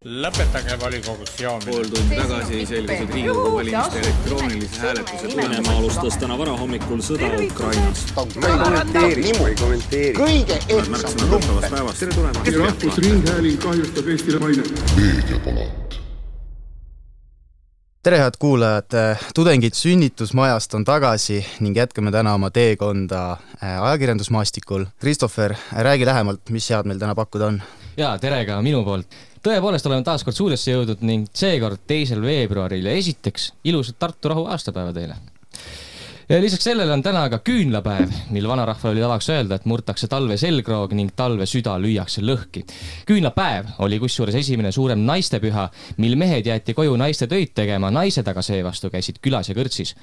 lõpetage volikogus joomine. pool tundi tagasi selgus, et Riigikogu valimiste elektroonilise hääletuse Venemaa alustas täna varahommikul sõda Ukrainas. ma ei kommenteeri, ma ei kommenteeri. kõige ehtsam lumpen. tere tulemast! rahvusringhääling kahjustab Eestile mainet. tere, head kuulajad, tudengid sünnitusmajast on tagasi ning jätkame täna oma teekonda äh, ajakirjandusmaastikul. Christopher, räägi lähemalt, mis head meil täna pakkuda on? jaa, tere ka minu poolt. Tõepoolest oleme taas kord stuudiosse jõudnud ning seekord teisel veebruaril ja esiteks ilusat Tartu rahu aastapäeva teile. lisaks sellele on täna ka küünlapäev, mil vanarahval oli tavaks öelda, et murtakse talve selgroog ning talve süda lüüakse lõhki. küünlapäev oli kusjuures esimene suurem naistepüha, mil mehed jäeti koju naiste töid tegema, naised aga seevastu käisid külas ja kõrtsis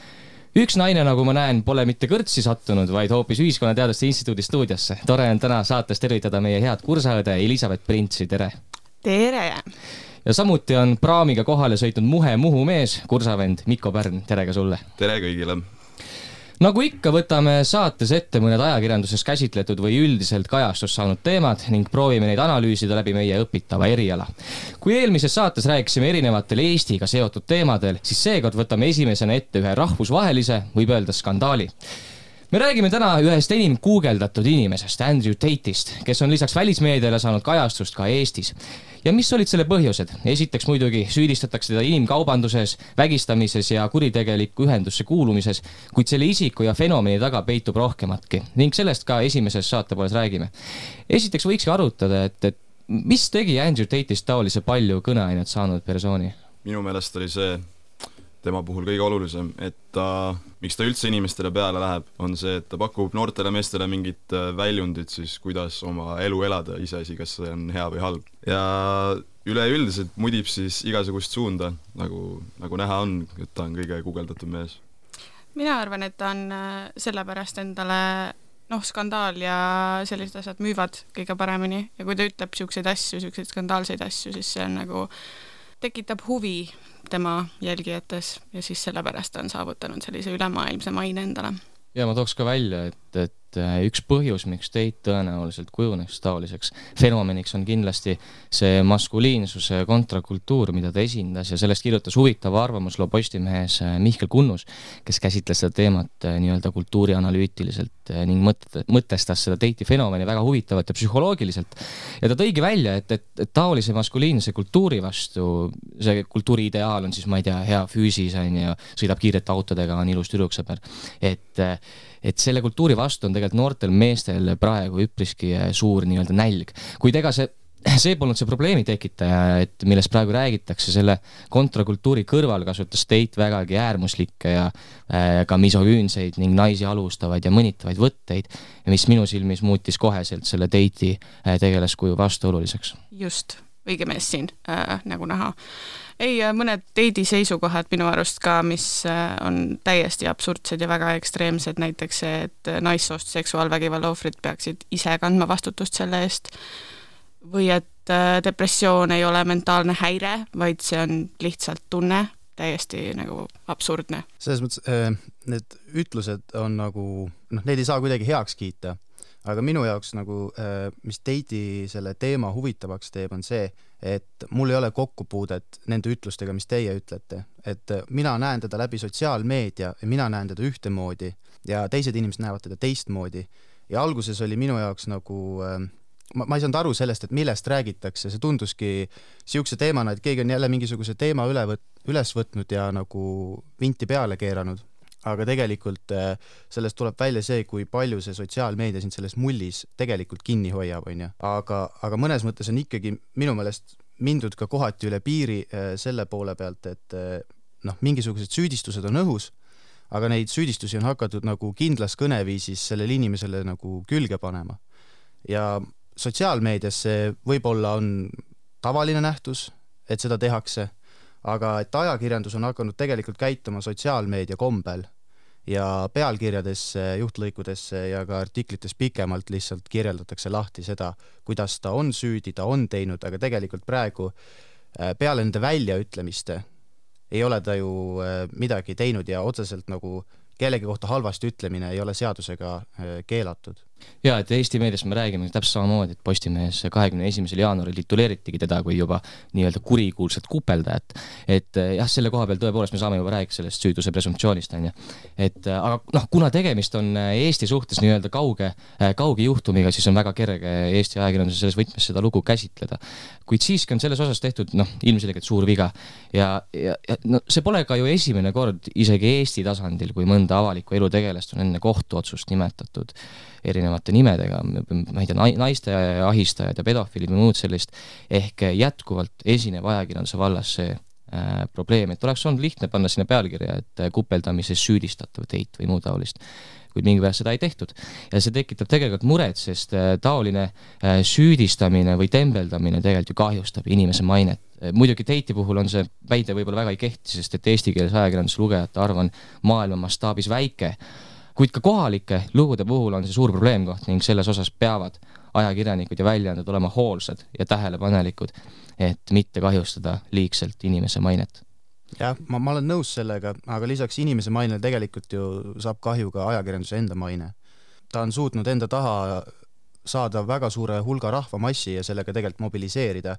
üks naine, nagu ma näen, pole mitte kõrtsi sattunud, vaid hoopis Ühiskonnateaduste Instituudi stuudiosse. tore on täna saates tervitada meie head kursaõde Elizabeth Printsi, tere! Tere! ja samuti on praamiga kohale sõitnud Muhe Muhu mees, kursavend Mikko Pärn, tere ka sulle! tere kõigile! nagu ikka, võtame saates ette mõned ajakirjanduses käsitletud või üldiselt kajastust saanud teemad ning proovime neid analüüsida läbi meie õpitava eriala. kui eelmises saates rääkisime erinevatel Eestiga seotud teemadel, siis seekord võtame esimesena ette ühe rahvusvahelise, võib öelda skandaali me räägime täna ühest enim guugeldatud inimesest, Andrew Tate'ist, kes on lisaks välismeediale saanud kajastust ka Eestis. ja mis olid selle põhjused? esiteks muidugi süüdistatakse teda inimkaubanduses, vägistamises ja kuritegelikku ühendusse kuulumises, kuid selle isiku ja fenomeni taga peitub rohkematki ning sellest ka esimeses saatepooles räägime. esiteks võikski arutada, et, et mis tegi Andrew Tate'ist taolise palju kõneainet saanud persooni? minu meelest oli see tema puhul kõige olulisem, et ta, miks ta üldse inimestele peale läheb, on see, et ta pakub noortele meestele mingit äh, väljundit siis, kuidas oma elu elada, iseasi, kas see on hea või halb. ja üleüldiselt mudib siis igasugust suunda, nagu, nagu näha on, et ta on kõige guugeldatum mees. mina arvan, et ta on äh, sellepärast endale noh, skandaal ja sellised asjad müüvad kõige paremini ja kui ta ütleb niisuguseid asju, niisuguseid skandaalseid asju, siis see on nagu, tekitab huvi tema jälgijates ja siis sellepärast on saavutanud sellise ülemaailmse maine endale. ja ma tooks ka välja, et, et üks põhjus, miks teid tõenäoliselt kujuneks taoliseks fenomeniks, on kindlasti see maskuliinsuse kontrakultuur, mida ta esindas ja sellest kirjutas huvitava arvamusloo Postimehes Mihkel Kunnus, kes käsitles seda teemat nii-öelda kultuurianalüütiliselt ning mõt-, mõtestas seda teiti fenomeni väga huvitavalt ja psühholoogiliselt. ja ta tõigi välja, et, et, et taolise maskuliinse kultuuri vastu, see kultuuri ideaal on siis, ma ei tea, hea füüsis, on ju, sõidab kiirete autodega, on ilus tüdruksõber, et et selle kultuuri vastu on tegelikult noortel meestel praegu üpriski äh, suur nii-öelda nälg. kuid ega see see polnud see probleemi tekitaja, et millest praegu räägitakse, selle kontrakultuuri kõrval kasutas Tate vägagi äärmuslikke ja äh, ka misogüünseid ning naisi halvustavaid ja mõnitavaid võtteid, mis minu silmis muutis koheselt selle Tate'i äh, tegelaskuju vastuoluliseks. just, õige mees siin äh,, nagu näha. Ei, mõned Teidi seisukohad minu arust ka, mis äh, on täiesti absurdsed ja väga ekstreemsed, näiteks see, et naissoost seksuaalvägivalla ohvrid peaksid ise kandma vastutust selle eest, või et äh, depressioon ei ole mentaalne häire, vaid see on lihtsalt tunne, täiesti nagu absurdne. selles mõttes äh, need ütlused on nagu noh, neid ei saa kuidagi heaks kiita aga minu jaoks nagu, äh, mis Teidi selle teema huvitavaks teeb, on see, et mul ei ole kokkupuudet nende ütlustega, mis teie ütlete, et äh, mina näen teda läbi sotsiaalmeedia ja mina näen teda ühtemoodi ja teised inimesed näevad teda teistmoodi. ja alguses oli minu jaoks nagu äh, ma, ma ei saanud aru sellest, et millest räägitakse, see tunduski niisuguse teemana, et keegi on jälle mingisuguse teema üle võt-, üles võtnud ja nagu vinti peale keeranud aga tegelikult äh, sellest tuleb välja see, kui palju see sotsiaalmeedia sind selles mullis tegelikult kinni hoiab, on ju. aga, aga mõnes mõttes on ikkagi minu meelest mindud ka kohati üle piiri äh, selle poole pealt, et äh, noh, mingisugused süüdistused on õhus, aga neid süüdistusi on hakatud nagu kindlas kõneviisis sellele inimesele nagu külge panema. ja sotsiaalmeedias see võib-olla on tavaline nähtus, et seda tehakse aga et ajakirjandus on hakanud tegelikult käituma sotsiaalmeedia kombel ja pealkirjadesse, juhtlõikudesse ja ka artiklites pikemalt lihtsalt kirjeldatakse lahti seda, kuidas ta on süüdi, ta on teinud, aga tegelikult praegu äh, peale nende väljaütlemiste ei ole ta ju äh, midagi teinud ja otseselt nagu kellegi kohta halvasti ütlemine ei ole seadusega äh, keelatud. Jaa, et Eesti meedias me räägime täpselt samamoodi, et Postimehes kahekümne esimesel jaanuaril tituleeritigi teda kui juba nii-öelda kurikuulsat kupeldajat. et eh, jah, selle koha peal tõepoolest me saame juba rääkida sellest süütuse presumptsioonist, on ju. et eh, aga noh, kuna tegemist on eh, Eesti suhtes nii-öelda kauge, kauge juhtumiga, siis on väga kerge Eesti ajakirjanduses selles võtmes seda lugu käsitleda. kuid siiski on selles osas tehtud noh, ilmselgelt suur viga. ja, ja, ja no see pole ka ju esimene kord isegi Eesti tasandil, kui mõnda avaliku elu tegelast on enne kohtuotsust nimetatud erinevate nimedega, ma ei tea, naiste ahistajad ja pedofiilid või muud sellist, ehk jätkuvalt esineb ajakirjanduse vallas see äh, probleem, et oleks olnud lihtne panna sinna pealkirja, et äh, kupeldamises süüdistatav teit või muud taolist kuid mingipärast seda ei tehtud. ja see tekitab tegelikult muret, sest äh, taoline äh, süüdistamine või tembeldamine tegelikult ju kahjustab inimese mainet. Muidugi Teiti puhul on see väide võib-olla väga ei kehti, sest et eestikeelse ajakirjanduse lugejate arv on maailma mastaabis väike kuid ka kohalike lugude puhul on see suur probleemkoht ning selles osas peavad ajakirjanikud ja väljaanded olema hoolsad ja tähelepanelikud, et mitte kahjustada liigselt inimese mainet. jah, ma, ma olen nõus sellega, aga lisaks inimese mainele tegelikult ju saab kahju ka ajakirjanduse enda maine. ta on suutnud enda taha saada väga suure hulga rahvamassi ja sellega tegelikult mobiliseerida.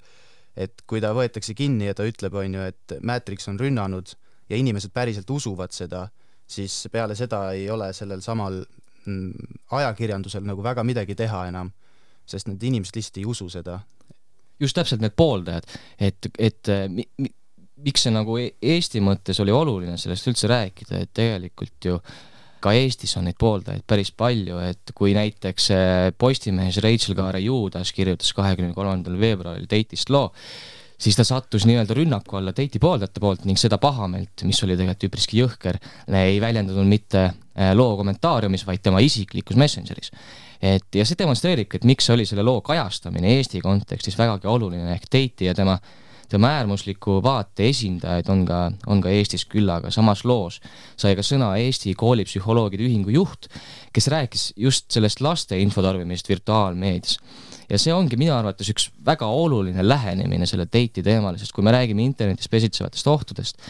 et kui ta võetakse kinni ja ta ütleb, on ju, et Matrix on rünnanud ja inimesed päriselt usuvad seda siis peale seda ei ole sellel samal mm, ajakirjandusel nagu väga midagi teha enam, sest need inimesed lihtsalt ei usu seda. just täpselt need pooldajad, et, et mi, mi, miks see nagu e-, Eesti mõttes oli oluline sellest üldse rääkida, et tegelikult ju ka Eestis on neid pooldajaid päris palju, et kui näiteks Postimehes Rachel Kaare Juudas kirjutas kahekümne kolmandal veebruaril Teitist loo, siis ta sattus nii-öelda rünnaku alla Teiti pooldajate poolt ning seda pahameelt, mis oli tegelikult üpriski jõhker, ei väljendunud mitte äh, loo kommentaariumis, vaid tema isiklikus Messengeris. et ja see demonstreeribki, et miks oli selle loo kajastamine Eesti kontekstis vägagi oluline, ehk Teiti ja tema tema äärmusliku vaate esindajaid on ka, on ka Eestis küllaga, samas loos sai ka sõna Eesti Koolipsühholoogide Ühingu juht, kes rääkis just sellest laste infotarbimisest virtuaalmeedias ja see ongi minu arvates üks väga oluline lähenemine selle date'i teemale, sest kui me räägime internetis pesitsevatest ohtudest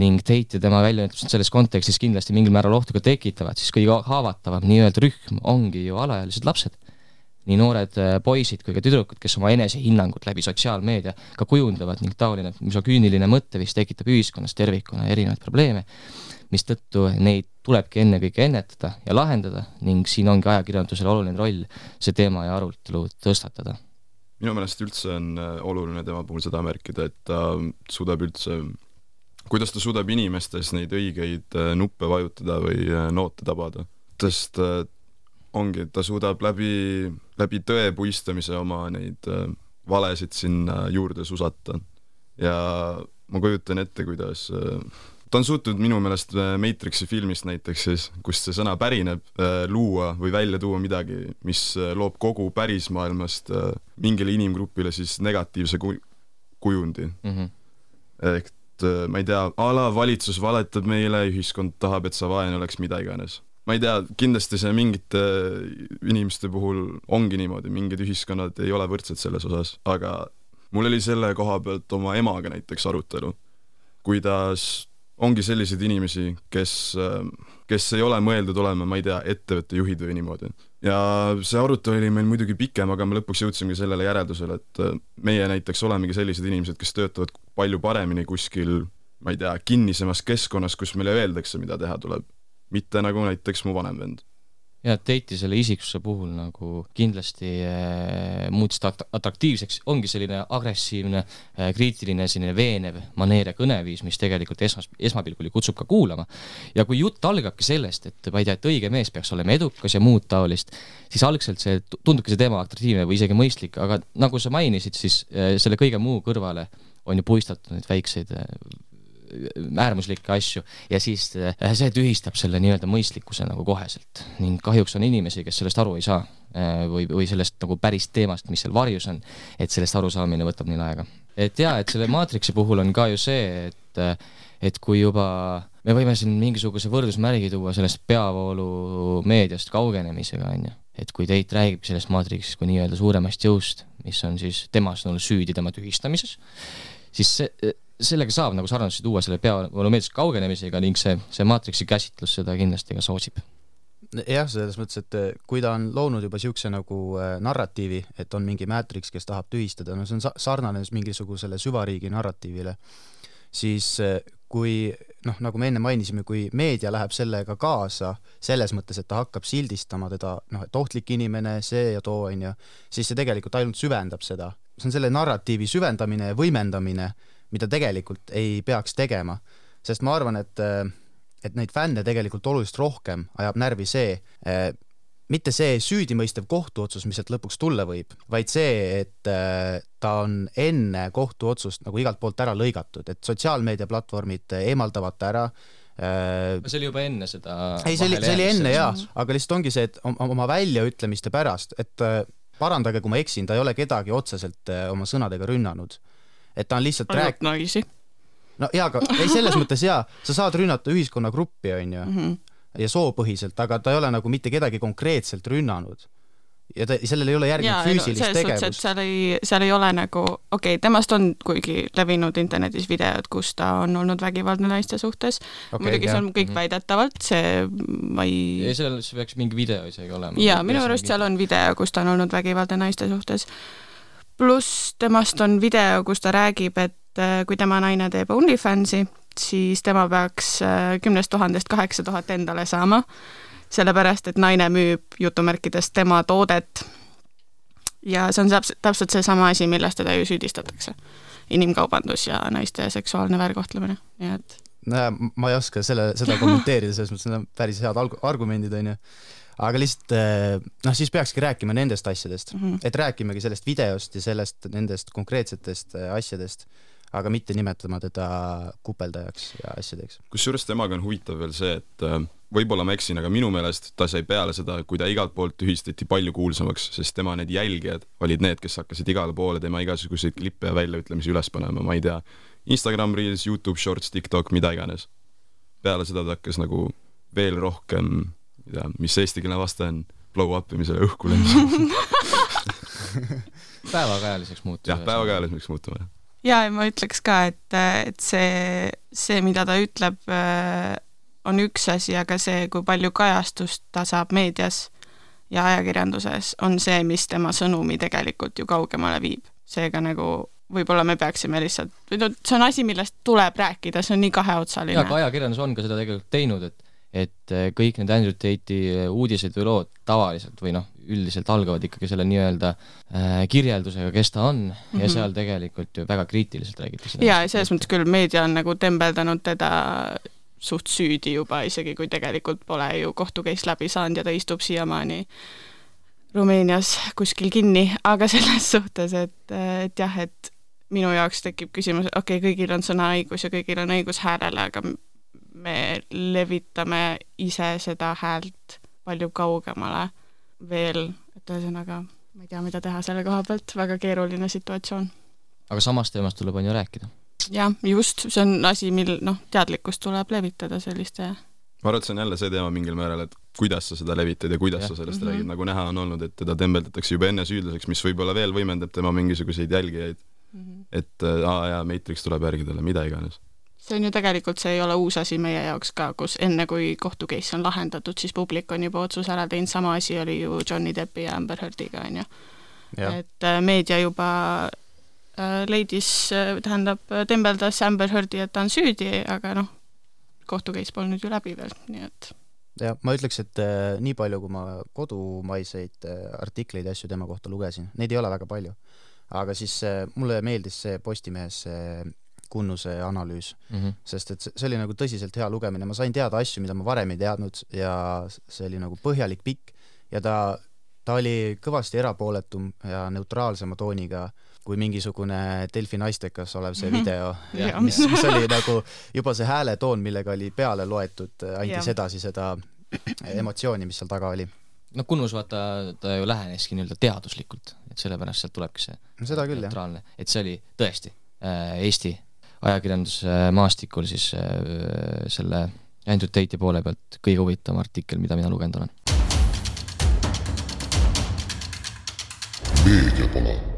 ning date ja tema väljaütlused selles kontekstis kindlasti mingil määral ohtu ka tekitavad, siis kõige haavatavam nii-öelda rühm ongi ju alaealised lapsed. Nii noored äh, poisid kui ka tüdrukud, kes oma enesehinnangut läbi sotsiaalmeedia ka kujundavad ning taoline misoküüniline mõtteviis tekitab ühiskonnas tervikuna erinevaid probleeme mistõttu neid tulebki ennekõike ennetada ja lahendada ning siin ongi ajakirjandusel oluline roll see teema ja arutelu tõstatada. minu meelest üldse on äh, oluline tema puhul seda märkida, et ta suudab üldse, kuidas ta suudab inimestes neid õigeid äh, nuppe vajutada või noote tabada, sest ongi, et ta suudab läbi, läbi tõe puistamise oma neid valesid sinna juurde susata. ja ma kujutan ette, kuidas ta on suutnud minu meelest äh, Matrixi filmist näiteks siis, kust see sõna pärineb, äh, luua või välja tuua midagi, mis äh, loob kogu pärismaailmast mingile inimgrupile siis negatiivse ku-, kujundi mm. -hmm. ehk ma ei tea, a la valitsus valetab meile, ühiskond tahab, et sa vaene oleks, mida iganes. Ma ei tea, kindlasti see mingite inimeste puhul ongi niimoodi, mingid ühiskonnad ei ole võrdsed selles osas, aga mul oli selle koha pealt oma emaga näiteks arutelu, kuidas ongi selliseid inimesi, kes, kes ei ole mõeldud olema, ma ei tea, ettevõtte juhid või niimoodi. ja see arutelu oli meil muidugi pikem, aga me lõpuks jõudsimegi sellele järeldusele, et meie näiteks olemegi sellised inimesed, kes töötavad palju paremini kuskil, ma ei tea, kinnisemas keskkonnas, kus meile öeldakse, mida teha tuleb. Mitte nagu näiteks mu vanem vend. Ja Teiti selle isiksuse puhul nagu kindlasti äh, muutis ta atraktiivseks, ongi selline agressiivne äh,, kriitiline, selline veenev maneer ja kõneviis, mis tegelikult esmas, esmapilgul ju kutsub ka kuulama. ja kui jutt algabki sellest, et ma ei tea, et õige mees peaks olema edukas ja muud taolist, siis algselt see, tundubki see teema atraktiivne või isegi mõistlik, aga nagu sa mainisid, siis äh, selle kõige muu kõrvale on ju puistatud neid väikseid äärmuslikke asju ja siis äh, see tühistab selle nii-öelda mõistlikkuse nagu koheselt ning kahjuks on inimesi, kes sellest aru ei saa äh, või, või sellest nagu päris teemast, mis seal varjus on, et sellest arusaamine võtab neil aega. et jaa, et selle Matrixi puhul on ka ju see, et äh, et kui juba me võime siin mingisuguse võrdusmärgi tuua sellest peavoolu meediast kaugenemisega, on ju, et kui Teit räägib sellest Matrixist kui nii-öelda suuremast jõust, mis on siis tema sõnul süüdi tema tühistamises, siis see, sellega saab nagu sarnastusi tuua selle peavoolumeediast kaugenemisega ning see, see maatriksi käsitlus seda kindlasti ka soosib. jah, selles mõttes, et äh, kui ta on loonud juba niisuguse nagu äh, narratiivi, et on mingi Matrix, kes tahab tühistada, no see on sarnane mingisugusele süvariigi narratiivile, siis äh, kui noh, nagu me enne mainisime, kui meedia läheb sellega kaasa, selles mõttes, et ta hakkab sildistama teda, noh, et ohtlik inimene, see ja too, on ju, siis see tegelikult ainult süvendab seda. See on selle narratiivi süvendamine ja võimendamine, mida tegelikult ei peaks tegema. sest ma arvan, et et neid fänne tegelikult oluliselt rohkem ajab närvi see, mitte see süüdimõistev kohtuotsus, mis sealt lõpuks tulla võib, vaid see, et ta on enne kohtuotsust nagu igalt poolt ära lõigatud, et sotsiaalmeediaplatvormid eemaldavad ta ära see oli juba enne seda ei, see oli, see oli enne jaa, aga lihtsalt ongi see, et oma väljaütlemiste pärast, et parandage, kui ma eksin, ta ei ole kedagi otseselt oma sõnadega rünnanud. et ta on lihtsalt rääk-. naisi no jaa, aga ei, selles mõttes jaa, sa saad rünnata ühiskonnagruppi, on ju mm, -hmm. ja soopõhiselt, aga ta ei ole nagu mitte kedagi konkreetselt rünnanud. Ja ta, sellel ei ole järgnenud füüsilist no, tegevust. seal ei, seal ei ole nagu, okei okay,, temast on kuigi levinud internetis videod, kus ta on olnud vägivaldne naiste suhtes okay,, muidugi see on kõik mm -hmm. väidetavalt, see ma ei ei, seal peaks mingi video isegi olema. jaa, minu arust seal on video, kus ta on olnud vägivaldne naiste suhtes pluss temast on video, kus ta räägib, et äh, kui tema naine teeb OnlyFansi, siis tema peaks äh, kümnest tuhandest kaheksa tuhat endale saama, sellepärast et naine müüb jutumärkides tema toodet. ja see on täpselt, täpselt seesama asi, milles teda ju süüdistatakse. inimkaubandus ja naiste seksuaalne väärkohtlemine, nii et nojah, ma ei oska selle, seda kommenteerida, selles mõttes need on päris head argumendid, on ju aga lihtsalt eh, noh, siis peakski rääkima nendest asjadest mm, -hmm. et rääkimegi sellest videost ja sellest, nendest konkreetsetest eh, asjadest, aga mitte nimetama teda kupeldajaks ja asjadeks. kusjuures temaga on huvitav veel see, et eh, võib-olla ma eksin, aga minu meelest ta sai peale seda, kui ta igalt poolt tühistati palju kuulsamaks, sest tema need jälgijad olid need, kes hakkasid igale poole tema igasuguseid klippe ja väljaütlemisi üles panema, ma ei tea, Instagram Reels, Youtube Shorts, TikTok, mida iganes. peale seda ta hakkas nagu veel rohkem ei tea, mis eestikeelne vaste on blow up imisele õhku lendama päevakajaliseks muutuma. jah, päevakajaliseks muutuma, jah. ja, ja ma ütleks ka, et, et see, see, mida ta ütleb, äh, on üks asi, aga see, kui palju kajastust ta saab meedias ja ajakirjanduses, on see, mis tema sõnumi tegelikult ju kaugemale viib. seega nagu võib-olla me peaksime lihtsalt, või no see on asi, millest tuleb rääkida, see on nii kaheotsaline. jaa, aga ajakirjandus on ka seda tegelikult teinud, et et äh, kõik need Andrew Tate'i äh, uudised või lood tavaliselt või noh, üldiselt algavad ikkagi selle nii-öelda äh, kirjeldusega, kes ta on mm -hmm. ja mhm. seal tegelikult ju väga kriitiliselt räägitakse. jaa, selles mõttes küll meedia on nagu tembeldanud teda suht süüdi juba, isegi kui tegelikult pole ju kohtu case läbi saanud ja ta istub siiamaani Rumeenias kuskil kinni, aga selles suhtes, et, et jah, et minu jaoks tekib küsimus, okei okay,, kõigil on sõnaõigus ja kõigil on õigus häälele, aga me levitame ise seda häält palju kaugemale veel, et ühesõnaga ma ei tea, mida teha selle koha pealt, väga keeruline situatsioon. aga samast teemast tuleb, on ju, rääkida? Jah, just, see on asi, mil noh, teadlikkust tuleb levitada selliste ma arvan, et see on jälle see teema mingil määral, et kuidas sa seda levitad ja kuidas ja. sa sellest mm -hmm. räägid, nagu näha on olnud, et teda tembeldatakse juba enne süüdlaseks, mis võib-olla veel võimendab tema mingisuguseid jälgijaid mm. -hmm. et aa jaa, Matrix tuleb järgi talle, mida iganes see on ju tegelikult, see ei ole uus asi meie jaoks ka, kus enne, kui kohtu case on lahendatud, siis publik on juba otsuse ära teinud, sama asi oli ju Johnny Deppi ja Amber Heardiga, on ju. et äh, meedia juba äh, leidis, äh, tähendab, tembeldas Amber Heardi, et ta on süüdi, aga noh, kohtu case pole nüüd ju läbi veel, nii et. Jah, ma ütleks, et äh, nii palju, kui ma kodumaiseid äh, artikleid ja asju tema kohta lugesin, neid ei ole väga palju, aga siis äh, mulle meeldis see Postimehes see Kunnuse analüüs mm, -hmm. sest et see oli nagu tõsiselt hea lugemine, ma sain teada asju, mida ma varem ei teadnud ja see oli nagu põhjalik, pikk ja ta, ta oli kõvasti erapooletum ja neutraalsema tooniga kui mingisugune Delfi naistekas olev see mm -hmm. video, mis, mis oli nagu juba see hääletoon, millega oli peale loetud, andis edasi seda emotsiooni, mis seal taga oli noh, Kunnus vaata, ta ju läheneski nii-öelda teaduslikult, et sellepärast sealt tulebki see no seda küll, jah. et see oli tõesti äh, Eesti ajakirjandusmaastikul siis äh, selle Andrew Tate'i poole pealt kõige huvitavam artikkel, mida mina lugenud olen. meediapalat.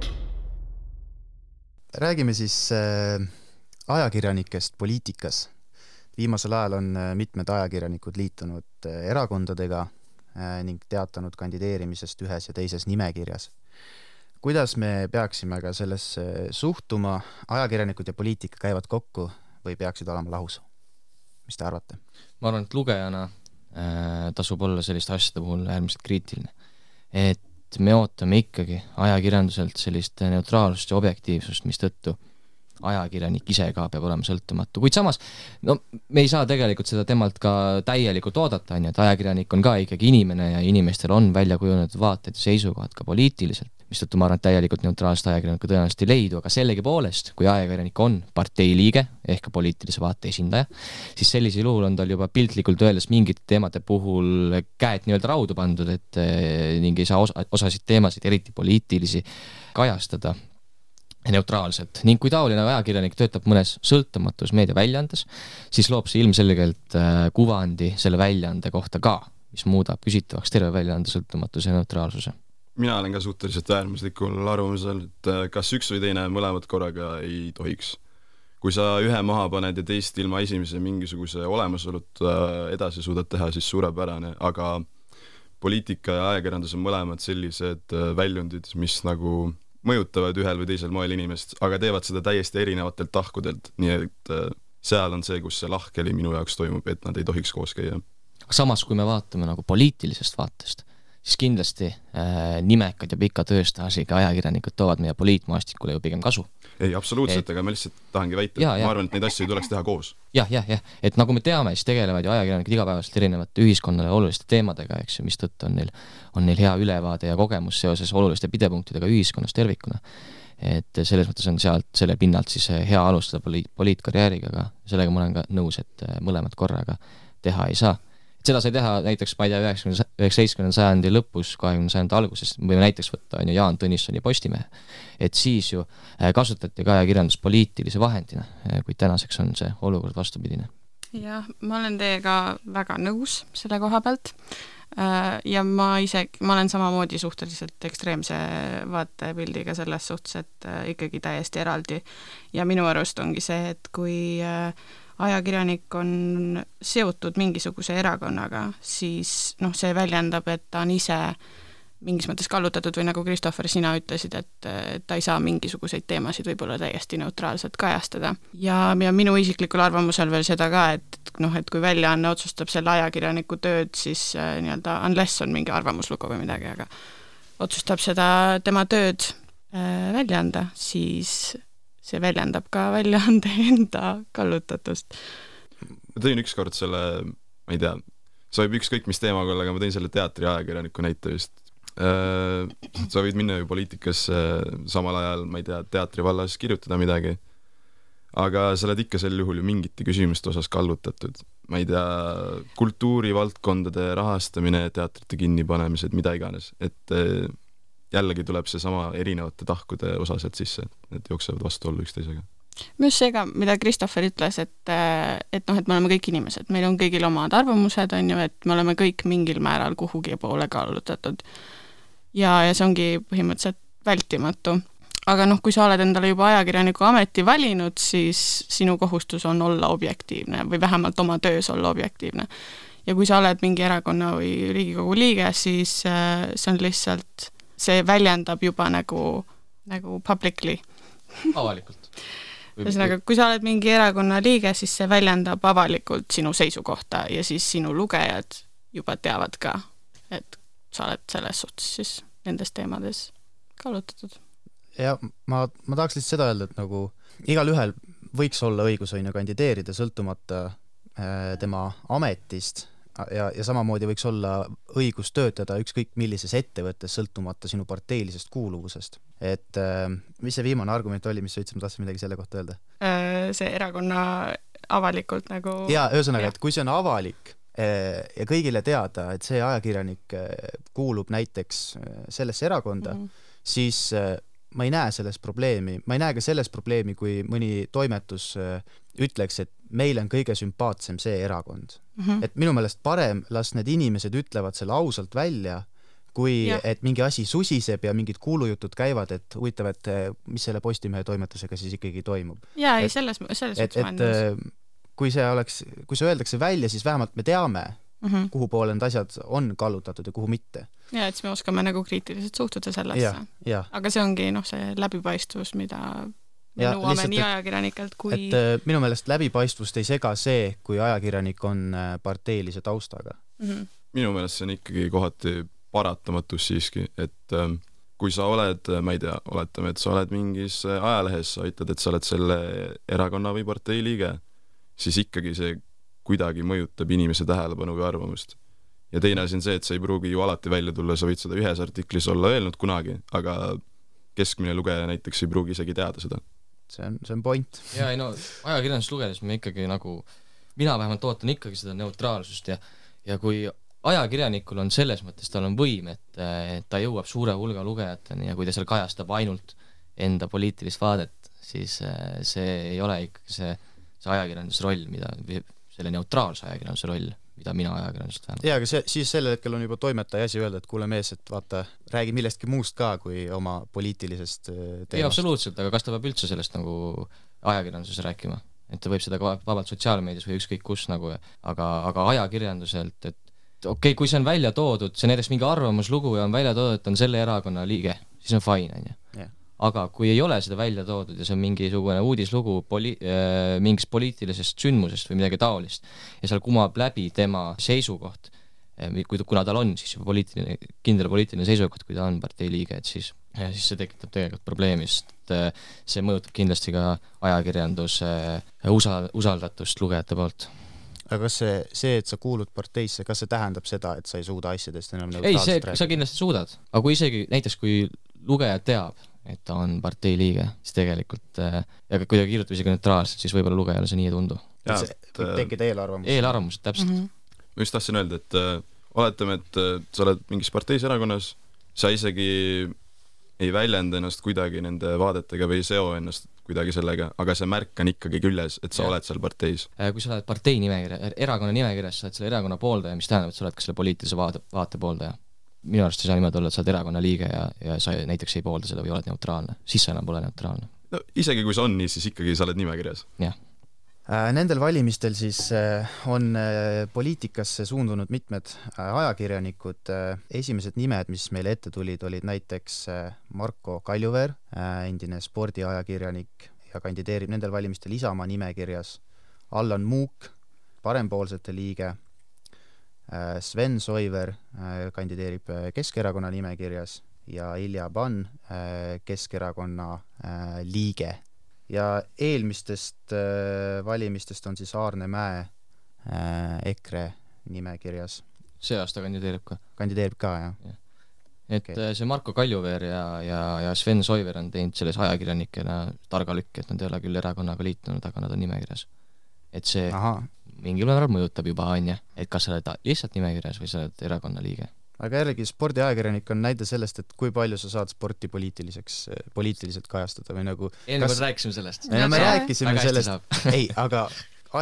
Räägime siis äh, ajakirjanikest poliitikas. viimasel ajal on äh, mitmed ajakirjanikud liitunud erakondadega, äh, ning teatanud kandideerimisest ühes ja teises nimekirjas. kuidas me peaksime ka sellesse suhtuma, ajakirjanikud ja poliitika käivad kokku või peaksid olema lahus? mis te arvate? ma arvan, et lugejana äh, tasub olla selliste asjade puhul äärmiselt kriitiline. et me ootame ikkagi ajakirjanduselt sellist neutraalsust ja objektiivsust, mistõttu ajakirjanik ise ka peab olema sõltumatu, kuid samas no me ei saa tegelikult seda temalt ka täielikult oodata, on ju, et ajakirjanik on ka ikkagi inimene ja inimestel on välja kujunenud vaated ja seisukohad ka poliitiliselt, mistõttu ma arvan, et täielikult neutraalset ajakirjanikku tõenäoliselt ei leidu, aga sellegipoolest, kui ajakirjanik on partei liige ehk ka poliitilise vaate esindaja, siis sellisel juhul on tal juba piltlikult öeldes mingite teemade puhul käed nii-öelda raudu pandud, et eh, ning ei saa osa, osasid teemasid, eriti poliitilisi, kajastada neutraalselt ning kui taoline ajakirjanik töötab mõnes sõltumatus meediaväljaandes, siis loob see ilmselgelt äh, kuvandi selle väljaande kohta ka, mis muudab küsitavaks terve väljaande sõltumatuse ja neutraalsuse. Mina olen ka suhteliselt äärmuslikul arvamusel, et äh, kas üks või teine mõlemat korraga ei tohiks. kui sa ühe maha paned ja teist ilma esimese mingisuguse olemasolut äh, edasi suudad teha, siis suurepärane, aga poliitika ja ajakirjandus on mõlemad sellised väljundid, mis nagu mõjutavad ühel või teisel moel inimest, aga teevad seda täiesti erinevatelt tahkudelt, nii et äh, seal on see, kus see lahkheli minu jaoks toimub, et nad ei tohiks koos käia. samas, kui me vaatame nagu poliitilisest vaatest, siis kindlasti äh, nimekad ja pika tööstaažiga ajakirjanikud toovad meie poliitmaastikule ju pigem kasu. ei, absoluutselt, aga ma lihtsalt tahangi väita, et ma arvan, et neid asju ei tuleks teha koos ja,. jah, jah, jah, et nagu me teame, siis tegelevad ju ajakirjanikud igapäevaselt erinevate ühiskonnale oluliste teemadega, eks ju, mistõttu on neil, on neil hea ülevaade ja kogemus seoses oluliste pidepunktidega ühiskonnas tervikuna et selles mõttes on sealt, selle pinnalt siis hea alustada poliit, poliitkarjääriga, aga sellega ma olen ka nõus, et mõlemat korraga teha ei saa seda sai teha näiteks, ma ei tea, üheksakümne, üheksateistkümnenda sajandi lõpus, kahekümne sajandi alguses, võime näiteks võtta, on ju, Jaan Tõnissoni Postimehe. et siis ju äh, kasutati ka ajakirjandust poliitilise vahendina, äh, kuid tänaseks on see olukord vastupidine. jah, ma olen teiega väga nõus selle koha pealt äh, ja ma ise, ma olen samamoodi suhteliselt ekstreemse vaatepildiga selles suhtes, et ikkagi täiesti eraldi. ja minu arust ongi see, et kui äh, ajakirjanik on seotud mingisuguse erakonnaga, siis noh, see väljendab, et ta on ise mingis mõttes kallutatud või nagu Christopher, sina ütlesid, et, ta ei saa mingisuguseid teemasid võib-olla täiesti neutraalselt kajastada. ja, ja minu isiklikul arvamusel veel seda ka, et noh, et kui väljaanne otsustab selle ajakirjaniku tööd, siis äh, nii-öelda unless on mingi arvamuslugu või midagi, aga otsustab seda tema tööd äh, välja anda, siis see väljendab ka väljaande enda kallutatust. ma tõin ükskord selle, ma ei tea, see võib ükskõik mis teemaga olla, aga ma tõin selle teatriajakirjaniku näite vist. Äh, sa võid minna ju poliitikasse samal ajal, ma ei tea, teatri vallas kirjutada midagi, aga sa oled ikka sel juhul ju mingite küsimuste osas kallutatud. ma ei tea, kultuurivaldkondade rahastamine, teatrite kinnipanemised, mida iganes, et äh, jällegi tuleb seesama erinevate tahkude osa sealt sisse, et need jooksevad vastuollu üksteisega. minu arust see ka, mida Christopher ütles, et, et noh, et me oleme kõik inimesed, meil on kõigil omad arvamused, on ju, et me oleme kõik mingil määral kuhugi poole kallutatud. ja, ja see ongi põhimõtteliselt vältimatu. aga noh, kui sa oled endale juba ajakirjaniku ameti valinud, siis sinu kohustus on olla objektiivne või vähemalt oma töös olla objektiivne. ja kui sa oled mingi erakonna või Riigikogu liige, siis äh, see on lihtsalt see väljendab juba nagu, nagu publicly. avalikult. ühesõnaga, kui sa oled mingi erakonna liige, siis see väljendab avalikult sinu seisukohta ja siis sinu lugejad juba teavad ka, et sa oled selles suhtes siis nendes teemades kallutatud. ja ma, ma tahaks lihtsalt seda öelda, et nagu igalühel võiks olla õigus, on ju, kandideerida sõltumata äh, tema ametist ja, ja samamoodi võiks olla õigus töötada ükskõik millises ettevõttes, sõltumata sinu parteilisest kuuluvusest. et äh, mis see viimane argument oli, mis sa ütlesid, ma tahtsin midagi selle kohta öelda? Äh, see erakonna avalikult nagu jaa, ühesõnaga, et kui see on avalik äh, ja kõigile teada, et see ajakirjanik kuulub näiteks sellesse erakonda mm, -hmm. siis ma ei näe selles probleemi, ma ei näe ka selles probleemi, kui mõni toimetus ütleks, et meile on kõige sümpaatsem see erakond mm. -hmm. et minu meelest parem las need inimesed ütlevad selle ausalt välja, kui ja. et mingi asi susiseb ja mingid kuulujutud käivad, et huvitav, et eh, mis selle Postimehe toimetusega siis ikkagi toimub. jaa, ei selles, selles suhtes ma olen nõus. kui see oleks, kui see öeldakse välja, siis vähemalt me teame mm, mm, -hmm. kuhu poole need asjad on kallutatud ja kuhu mitte. ja et siis me oskame nagu kriitiliselt suhtuda sellesse. aga see ongi noh, see läbipaistvus, mida me ja, nõuame lihtsalt, nii ajakirjanikelt kui et äh, minu meelest läbipaistvust ei sega see, kui ajakirjanik on äh, parteilise taustaga mm. -hmm. minu meelest see on ikkagi kohati paratamatus siiski, et ähm, kui sa oled, ma ei tea, oletame, et sa oled mingis ajalehes, sa ütled, et sa oled selle erakonna või partei liige, siis ikkagi see kuidagi mõjutab inimese tähelepanu või arvamust. ja teine asi on see, et see ei pruugi ju alati välja tulla, sa võid seda ühes artiklis olla öelnud kunagi, aga keskmine lugeja näiteks ei pruugi isegi teada seda. see on, see on point. jaa, ei no ajakirjandust lugedes me ikkagi nagu, mina vähemalt ootan ikkagi seda neutraalsust ja ja kui ajakirjanikul on selles mõttes, tal on võim, et, et ta jõuab suure hulga lugejateni ja kui ta seal kajastab ainult enda poliitilist vaadet, siis eh, see ei ole ikkagi see, see ajakirjanduse roll, mida, selle neutraalse ajakirjanduse roll, mida mina ajakirjandusest vähemalt jaa, aga see, siis sellel hetkel on juba toimetaja asi öelda, et kuule mees, et vaata, räägi millestki muust ka kui oma poliitilisest eh, teemast. ei, absoluutselt, aga kas ta peab üldse sellest nagu ajakirjanduses rääkima? et ta võib seda ka vabalt sotsiaalmeedias või ükskõik kus nagu, aga, aga ajakirjanduselt, et okei okay,, kui see on välja toodud, see näiteks mingi arvamuslugu ja on välja toodud, et on selle erakonna liige, siis on fine, on ju. Aga kui ei ole seda välja toodud ja see on mingisugune uudislugu poli-, äh, mingist poliitilisest sündmusest või midagi taolist ja seal kumab läbi tema seisukoht, äh, kui, kuna tal on siis juba poliitiline, kindel poliitiline seisukoht, kui ta on partei liige, et siis, siis see tekitab tegelikult probleemi, sest äh, see mõjutab kindlasti ka ajakirjanduse usa-, usaldatust lugejate poolt. Aga kas see, see, et sa kuulud parteisse, kas see tähendab seda, et sa ei suuda asjadest enam ei, see, sa kindlasti suudad, aga kui isegi näiteks, kui lugeja teab, et ta on partei liige, siis tegelikult äh, ja kui ta kirjutab isegi neutraalselt, siis võib-olla lugejale see nii ei tundu. äh, tekkida eelarvamus. eelarvamus, täpselt mm. -hmm. ma just tahtsin öelda, et äh, oletame, et äh, sa oled mingis parteis erakonnas, sa isegi ei väljenda ennast kuidagi nende vaadetega või ei seo ennast kuidagi sellega, aga see märk on ikkagi küljes, et sa ja. oled seal parteis. Äh, kui sa oled partei nimekirja, erakonna nimekirjas, sa oled selle erakonna pooldaja, mis tähendab, et sa oled ka selle poliitilise vaate, vaate pooldaja. Minu arust ei saa niimoodi olla, et sa oled erakonna liige ja, ja sa näiteks ei poolda seda või oled neutraalne, siis sa enam pole neutraalne. no isegi kui see on nii, siis ikkagi sa oled nimekirjas. jah. Äh, nendel valimistel siis äh, on äh, poliitikasse suundunud mitmed ajakirjanikud, esimesed nimed, mis meile ette tulid, olid näiteks Marko Kaljuveer, endine spordiajakirjanik ja kandideerib nendel valimistel Isamaa nimekirjas, Allan Muuk, parempoolsete liige, Sven Soiver kandideerib Keskerakonna nimekirjas ja Ilja Pann, Keskerakonna liige ja eelmistest äh, valimistest on siis Aarne Mäe äh, EKRE nimekirjas. see aasta kandideerib ka? kandideerib ka, jah ja. et okay. Äh, see Marko Kaljuveer ja, ja, ja Sven Soiver on teinud selles ajakirjanikena targa lükki, et nad ei ole küll erakonnaga liitunud, aga nad on nimekirjas. et see. Mingil määral mõjutab juba, on ju, et kas sa oled lihtsalt nimekirjas või sa oled erakonna liige aga jällegi spordiajakirjanik on näide sellest, et kui palju sa saad sporti poliitiliseks, poliitiliselt kajastada või nagu eelmine kord rääkisime sellest. ei no me rääkisime sellest, ei, aga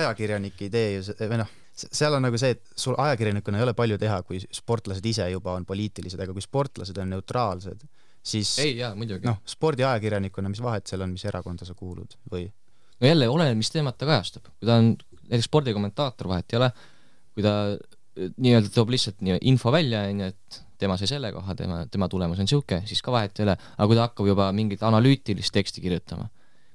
ajakirjanik ei tee ju, või noh, seal on nagu see, et sul ajakirjanikuna ei ole palju teha, kui sportlased ise juba on poliitilised, aga kui sportlased on neutraalsed, siis ei jaa, muidugi. noh, spordiajakirjanikuna, mis vahet seal on, mis erakonda sa kuulud või? no jälle, oleneb, mis teemat ta kajastab, kui ta on näiteks spordikommentaator, vahet ei ole, kui ta nii-öelda toob lihtsalt nii info välja, on ju, et tema sai selle koha, tema, tema tulemus on niisugune, siis ka vahet ei ole, aga kui ta hakkab juba mingit analüütilist teksti kirjutama,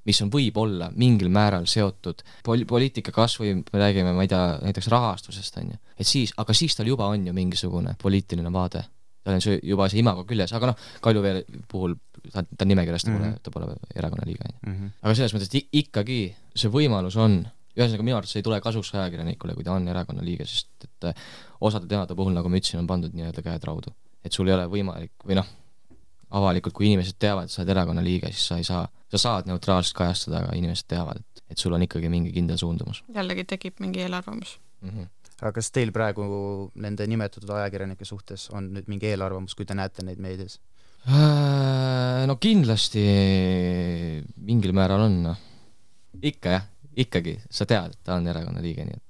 mis on võib-olla mingil määral seotud pol-, poliitika kas või me räägime, ma ei tea, näiteks rahastusest, on ju, et siis, aga siis tal juba on ju mingisugune poliitiline vaade. tal on see juba see imago küljes, aga noh, Kaljuveer puhul ta, ta nimekirjas, ta pole mm, -hmm. ta pole erakonna liige, on ju. Mhm. aga selles mõttes, et ikkagi see võimalus on ühesõnaga minu arvates ei tule kasuks ajakirjanikule, kui ta on erakonna liige, sest et äh, osade teemade puhul, nagu ma ütlesin, on pandud nii-öelda käed raudu. et sul ei ole võimalik või noh, avalikult, kui inimesed teavad, et sa oled erakonna liige, siis sa ei saa, sa saad neutraalselt kajastada, aga inimesed teavad, et, et sul on ikkagi mingi kindel suundumus. jällegi tekib mingi eelarvamus mm. -hmm. aga kas teil praegu nende nimetatud ajakirjanike suhtes on nüüd mingi eelarvamus, kui te näete neid meedias? Äh, no kindlasti mingil määral on, noh. ikka jah ikkagi sa tead, et ta on erakonna liige, nii et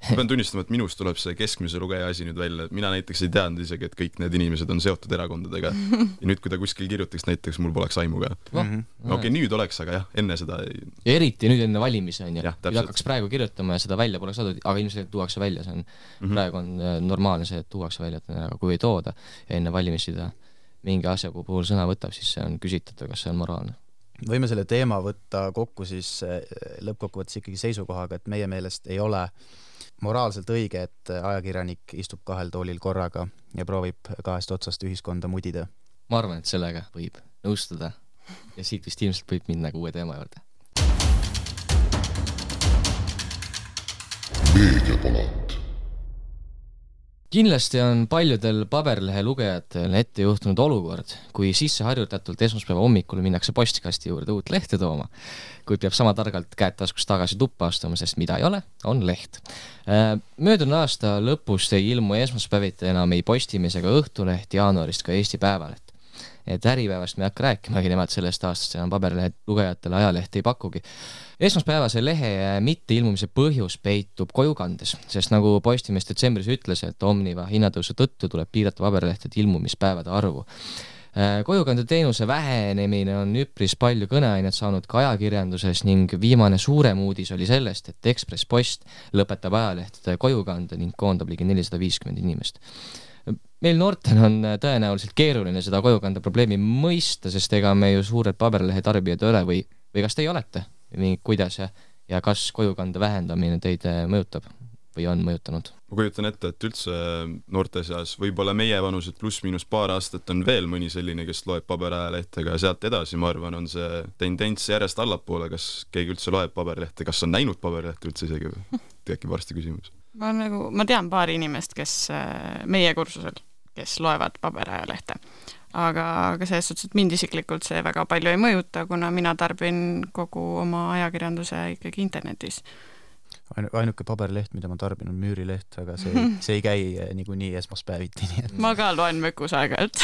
ma pean tunnistama, et minust tuleb see keskmise lugeja asi nüüd välja, et mina näiteks ei teadnud isegi, et kõik need inimesed on seotud erakondadega. ja nüüd, kui ta kuskil kirjutaks näiteks, mul poleks aimu ka. noh, okei okay,, nüüd oleks, aga jah, enne seda ei ja eriti nüüd enne valimisi on ju, kui täpselt. hakkaks praegu kirjutama ja seda välja poleks saadud, aga ilmselt tuuakse välja, see on mm, -hmm. praegu on äh, normaalne see, et tuuakse välja, et aga kui ei tooda ja enne valimisi ta mingi asja puhul sõna võtab, siis see on küsitav, kas see on moraalne. Võime selle teema võtta kokku siis eh, lõppkokkuvõttes ikkagi seisukohaga, et meie meelest ei ole moraalselt õige, et ajakirjanik istub kahel toolil korraga ja proovib kahest otsast ühiskonda mudida. ma arvan, et sellega võib nõustuda ja siit vist ilmselt võib minna ka uue teema juurde. meediapalat, kindlasti on paljudel paberlehe lugejatel ette juhtunud olukord, kui sisseharjutatult esmaspäeva hommikul minnakse postkasti juurde uut lehte tooma, kuid peab sama targalt käed taskus tagasi tuppa astuma, sest mida ei ole, on leht. Möödunud aasta lõpust ei ilmu esmaspäeviti enam ei Postimees ega Õhtuleht, jaanuarist ka Eesti Päevaleht. Et Äripäevast me ei hakka rääkimagi, nemad sellest aastast enam paberlehe lugejatele ajalehte ei pakugi esmaspäevase lehe mitteilmumise põhjus peitub kojukandes, sest nagu Postimees detsembris ütles, et Omniva hinnatõusu tõttu tuleb piirata paberlehtede ilmumispäevade arvu. kojukandeteenuse vähenemine on üpris palju kõneainet saanud ka ajakirjanduses ning viimane suurem uudis oli sellest, et Ekspress Post lõpetab ajalehtede kojukande ning koondab ligi nelisada viiskümmend inimest meil noortel on tõenäoliselt keeruline seda kojukande probleemi mõista, sest ega me ju suured paberlehe tarbijad ei ole või, või kas teie olete? või kuidas ja, ja kas kojukande vähendamine teid äh, mõjutab või on mõjutanud? ma kujutan ette, et üldse noorte seas, võib-olla meievanused pluss-miinus paar aastat on veel mõni selline, kes loeb paberajalehte, aga sealt edasi, ma arvan, on see tendents järjest allapoole, kas keegi üldse loeb paberlehte, kas on näinud paberlehte üldse isegi või? tekib varsti küsimus. Ma nagu, ma tean paari inimest, kes äh, meie kursusel, kes loevad paberajalehte. aga, aga selles suhtes, et mind isiklikult see väga palju ei mõjuta, kuna mina tarbin kogu oma ajakirjanduse ikkagi internetis. ainu-, ainuke paberleht, mida ma tarbin, on Müürileht, aga see ei, see ei käi eh, niikuinii esmaspäeviti, nii et ma ka loen Mökus aeg-ajalt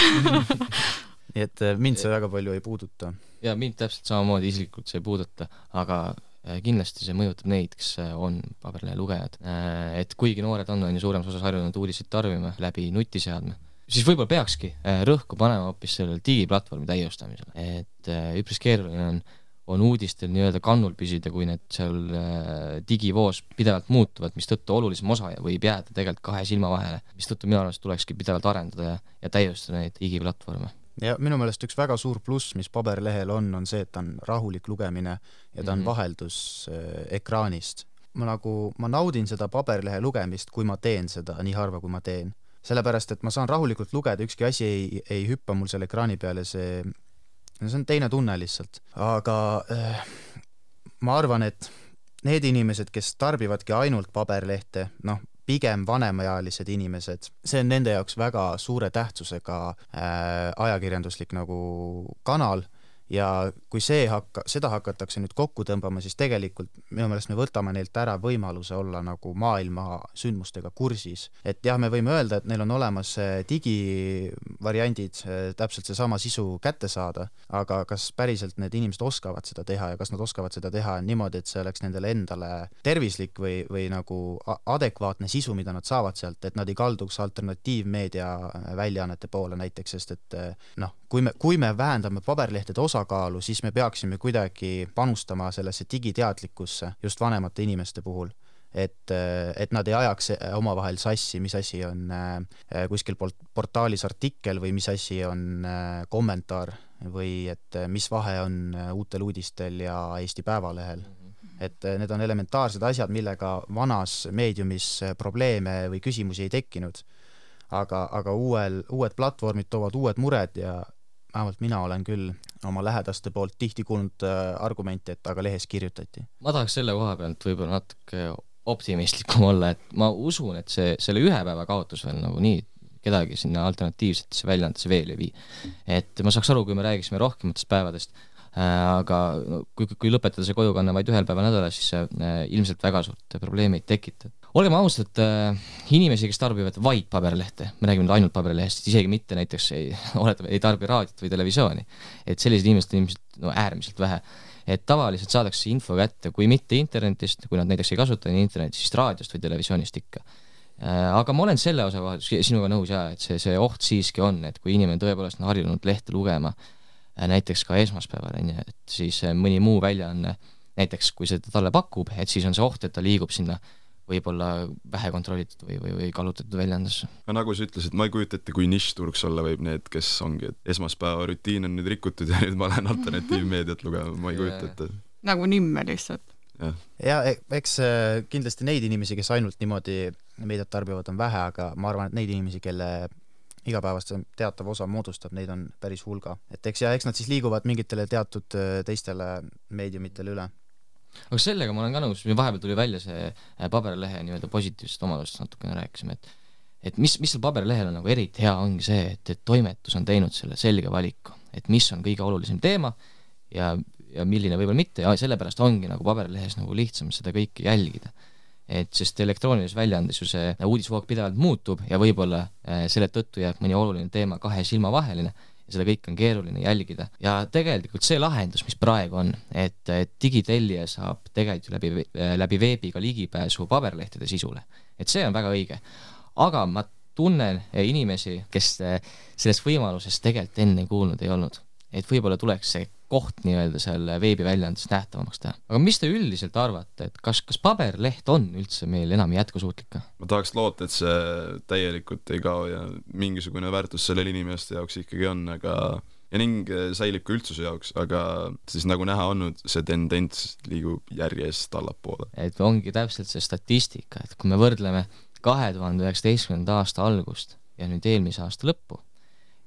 nii et eh, mind see väga palju ei puuduta. ja mind täpselt samamoodi isiklikult see ei puuduta, aga äh, kindlasti see mõjutab neid, kes äh, on paberlehe lugejad. Et kuigi noored on, on ju suuremas osas harjunud uudiseid tarbima läbi nutiseadme, siis võib-olla peakski äh, rõhku panema hoopis sellele digiplatvormi täiustamisele, et üpris keeruline on on uudistel nii-öelda kannul püsida, kui need seal digivoos pidevalt muutuvad, mistõttu olulisem osa võib jääda tegelikult kahe silma vahele, mistõttu minu arvates tulekski pidevalt arendada ja, ja täiustada neid digiplatvorme ja minu meelest üks väga suur pluss, mis paberlehel on, on see, et ta on rahulik lugemine ja ta on mm -hmm. vaheldus äh, ekraanist. ma nagu, ma naudin seda paberlehe lugemist, kui ma teen seda nii harva, kui ma teen. sellepärast, et ma saan rahulikult lugeda, ükski asi ei, ei hüppa mul seal ekraani peale, see, see on teine tunne lihtsalt. aga äh, ma arvan, et need inimesed, kes tarbivadki ainult paberlehte, noh, pigem vanemaealised inimesed, see on nende jaoks väga suure tähtsusega äh, ajakirjanduslik nagu kanal ja kui see hakka-, seda hakatakse nüüd kokku tõmbama, siis tegelikult minu meelest me võtame neilt ära võimaluse olla nagu maailma sündmustega kursis. et jah, me võime öelda, et neil on olemas digivariandid, täpselt seesama sisu kätte saada, aga kas päriselt need inimesed oskavad seda teha ja kas nad oskavad seda teha niimoodi, et see oleks nendele endale tervislik või, või nagu adekvaatne sisu, mida nad saavad sealt, et nad ei kalduks alternatiivmeedia väljaannete poole näiteks, sest et noh, kui me, kui me vähendame paberlehtede osakaalu, siis me peaksime kuidagi panustama sellesse digiteadlikkusse just vanemate inimeste puhul et, et nad ei ajaks omavahel sassi, mis asi on äh, kuskil port-, portaalis artikkel või mis asi on äh, kommentaar või et äh, mis vahe on Uutel Uudistel ja Eesti Päevalehel. et need on elementaarsed asjad, millega vanas meediumis probleeme või küsimusi ei tekkinud. aga, aga uuel, uued platvormid toovad uued mured ja vähemalt mina olen küll oma lähedaste poolt tihti kuulnud argumente, et aga lehes kirjutati. ma tahaks selle koha pealt võib-olla natuke optimistlikum olla, et ma usun, et see, selle ühe päeva kaotus veel nagunii kedagi sinna alternatiivsetesse väljaandesse veel ei vii. et ma saaks aru, kui me räägiksime rohkematest päevadest äh,, aga no, kui, kui lõpetada see kojukanne vaid ühel päeval nädalas, siis see äh, ilmselt väga suurt probleemi ei tekita. Olgem ausad äh,, inimesi, kes tarbivad vaid paberlehte, me räägime nüüd ainult paberlehest, isegi mitte näiteks ei, oletame, ei tarbi raadiot või televisiooni, et selliseid inimesi on ilmselt no äärmiselt vähe et tavaliselt saadakse info kätte, kui mitte internetist, kui nad näiteks ei kasuta internetti, siis raadiost või televisioonist ikka. Äh, aga ma olen selle osa kohal sinuga nõus jaa, et see, see oht siiski on, et kui inimene tõepoolest on harjunud lehte lugema, äh, näiteks ka esmaspäeval, on ju, et siis mõni muu väljaanne, näiteks kui see talle pakub, et siis on see oht, et ta liigub sinna võib-olla vähe kontrollitud või, või, või kallutatud väljaandesse. no nagu sa ütlesid, ma ei kujuta ette, kui niššturg see olla võib, need, kes ongi, et esmaspäeva rutiin on nüüd rikutud ja nüüd ma lähen alternatiivmeediat lugema, ma ei kujuta ette. nagu nimme lihtsalt. ja, ja, eks äh, kindlasti neid inimesi, kes ainult niimoodi meediat tarbivad, on vähe, aga ma arvan, et neid inimesi, kelle igapäevast teatav osa moodustab, neid on päris hulga. et eks ja eks nad siis liiguvad mingitele teatud äh, teistele meediumitele üle aga sellega ma olen ka nõus, vahepeal tuli välja see äh, paberlehe nii-öelda positiivsest omadusest natukene rääkisime, et et mis, mis seal paberlehel on nagu eriti hea, ongi see, et, et toimetus on teinud selle selge valiku, et mis on kõige olulisem teema ja, ja milline võib-olla mitte ja sellepärast ongi nagu paberlehes nagu lihtsam seda kõike jälgida. et sest elektroonilises väljaandes ju see uudisvoog pidevalt muutub ja võib-olla äh, selle tõttu jääb mõni oluline teema kahe silma vaheline ja seda kõike on keeruline jälgida. ja tegelikult see lahendus, mis praegu on, et, et digitellija saab tegelikult läbi, läbi veebiga ligipääsu paberlehtede sisule, et see on väga õige. aga ma tunnen inimesi, kes sellest võimalusest tegelikult enne kuulnud ei olnud. et võib-olla tuleks see koht nii-öelda seal veebiväljaandes nähtavamaks teha. aga mis te üldiselt arvate, et kas, kas paberleht on üldse meil enam jätkusuutlik? ma tahaks loota, et see täielikult ei kao ja mingisugune väärtus sellel inimeste jaoks ikkagi on, aga ja ning säilib ka üldsuse jaoks, aga siis nagu näha olnud, see tendents liigub järjest allapoole. et ongi täpselt see statistika, et kui me võrdleme kahe tuhande üheksateistkümnenda aasta algust ja nüüd eelmise aasta lõppu,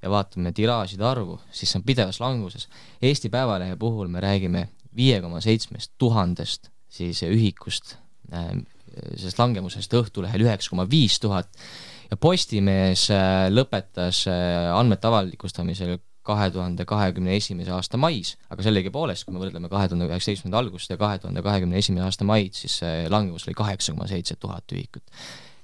ja vaatame tiraažide arvu, siis see on pidevas languses. Eesti Päevalehe puhul me räägime viie koma seitsmest tuhandest siis ühikust äh,, sellest langemusest Õhtulehel üheksa koma viis tuhat ja Postimees äh, lõpetas äh, andmete avalikustamisel kahe tuhande kahekümne esimese aasta mais, aga sellegipoolest, kui me võrdleme kahe tuhande üheksateistkümnenda algust ja kahe tuhande kahekümne esimese aasta maid, siis see langemus oli kaheksa koma seitse tuhat ühikut.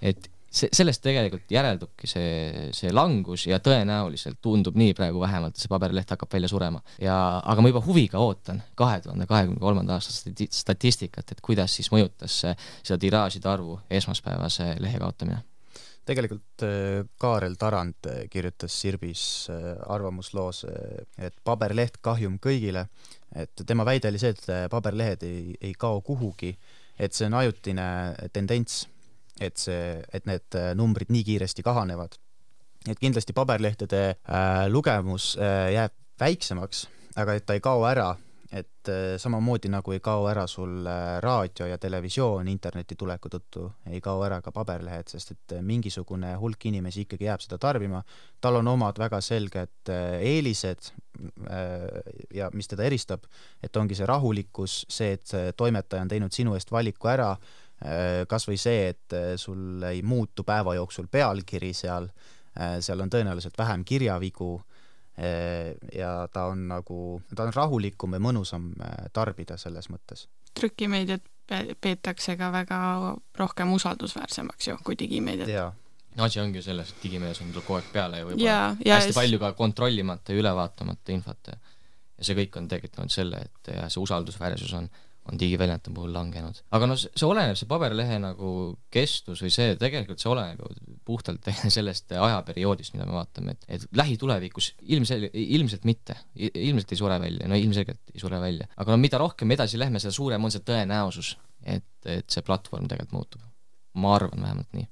et see, sellest tegelikult järeldubki see, see langus ja tõenäoliselt tundub nii praegu vähemalt, see paberleht hakkab välja surema. ja, aga ma juba huviga ootan kahe tuhande kahekümne kolmanda aasta statistikat, et kuidas siis mõjutas see, seda tiraažide arvu esmaspäevase lehe kaotamine tegelikult äh, Kaarel Tarand äh, kirjutas Sirbis äh, arvamusloos, et paberleht kahjum kõigile, et tema väide oli see, et paberlehed ei, ei kao kuhugi, et see on ajutine tendents et see, et need äh, numbrid nii kiiresti kahanevad. et kindlasti paberlehtede äh, lugemus äh, jääb väiksemaks, aga et ta ei kao ära, et äh, samamoodi nagu ei kao ära sul äh, raadio ja televisioon interneti tuleku tõttu, ei kao ära ka paberlehed, sest et äh, mingisugune hulk inimesi ikkagi jääb seda tarbima, tal on omad väga selged eelised ja mis teda eristab, et ongi see rahulikkus, see, et toimetaja on teinud sinu eest valiku ära, kas või see, et äh, sul ei muutu päeva jooksul pealkiri seal, äh, seal on tõenäoliselt vähem kirjavigu ja ta on nagu, ta on rahulikum ja mõnusam tarbida selles mõttes. trükimeediat peetakse ka väga rohkem usaldusväärsemaks ju, kui digimeediat. no asi ongi ju selles, et digimeedias on kogu aeg peale ja võib-olla hästi ja palju ka kontrollimata ja üle vaatamata infot ja ja see kõik on tekitanud selle, et ja see usaldusväärsus on on digiväljade puhul langenud. aga noh, see oleneb, see paberlehe nagu kestus või see, tegelikult see oleneb ju puhtalt sellest ajaperioodist, mida me vaatame, et, et lähitulevikus ilmsel-, ilmselt mitte, ilmselt ei sure välja, no ilmselgelt ei sure välja. aga no mida rohkem me edasi lähme, seda suurem on see tõenäosus, et, et see platvorm tegelikult muutub. ma arvan vähemalt nii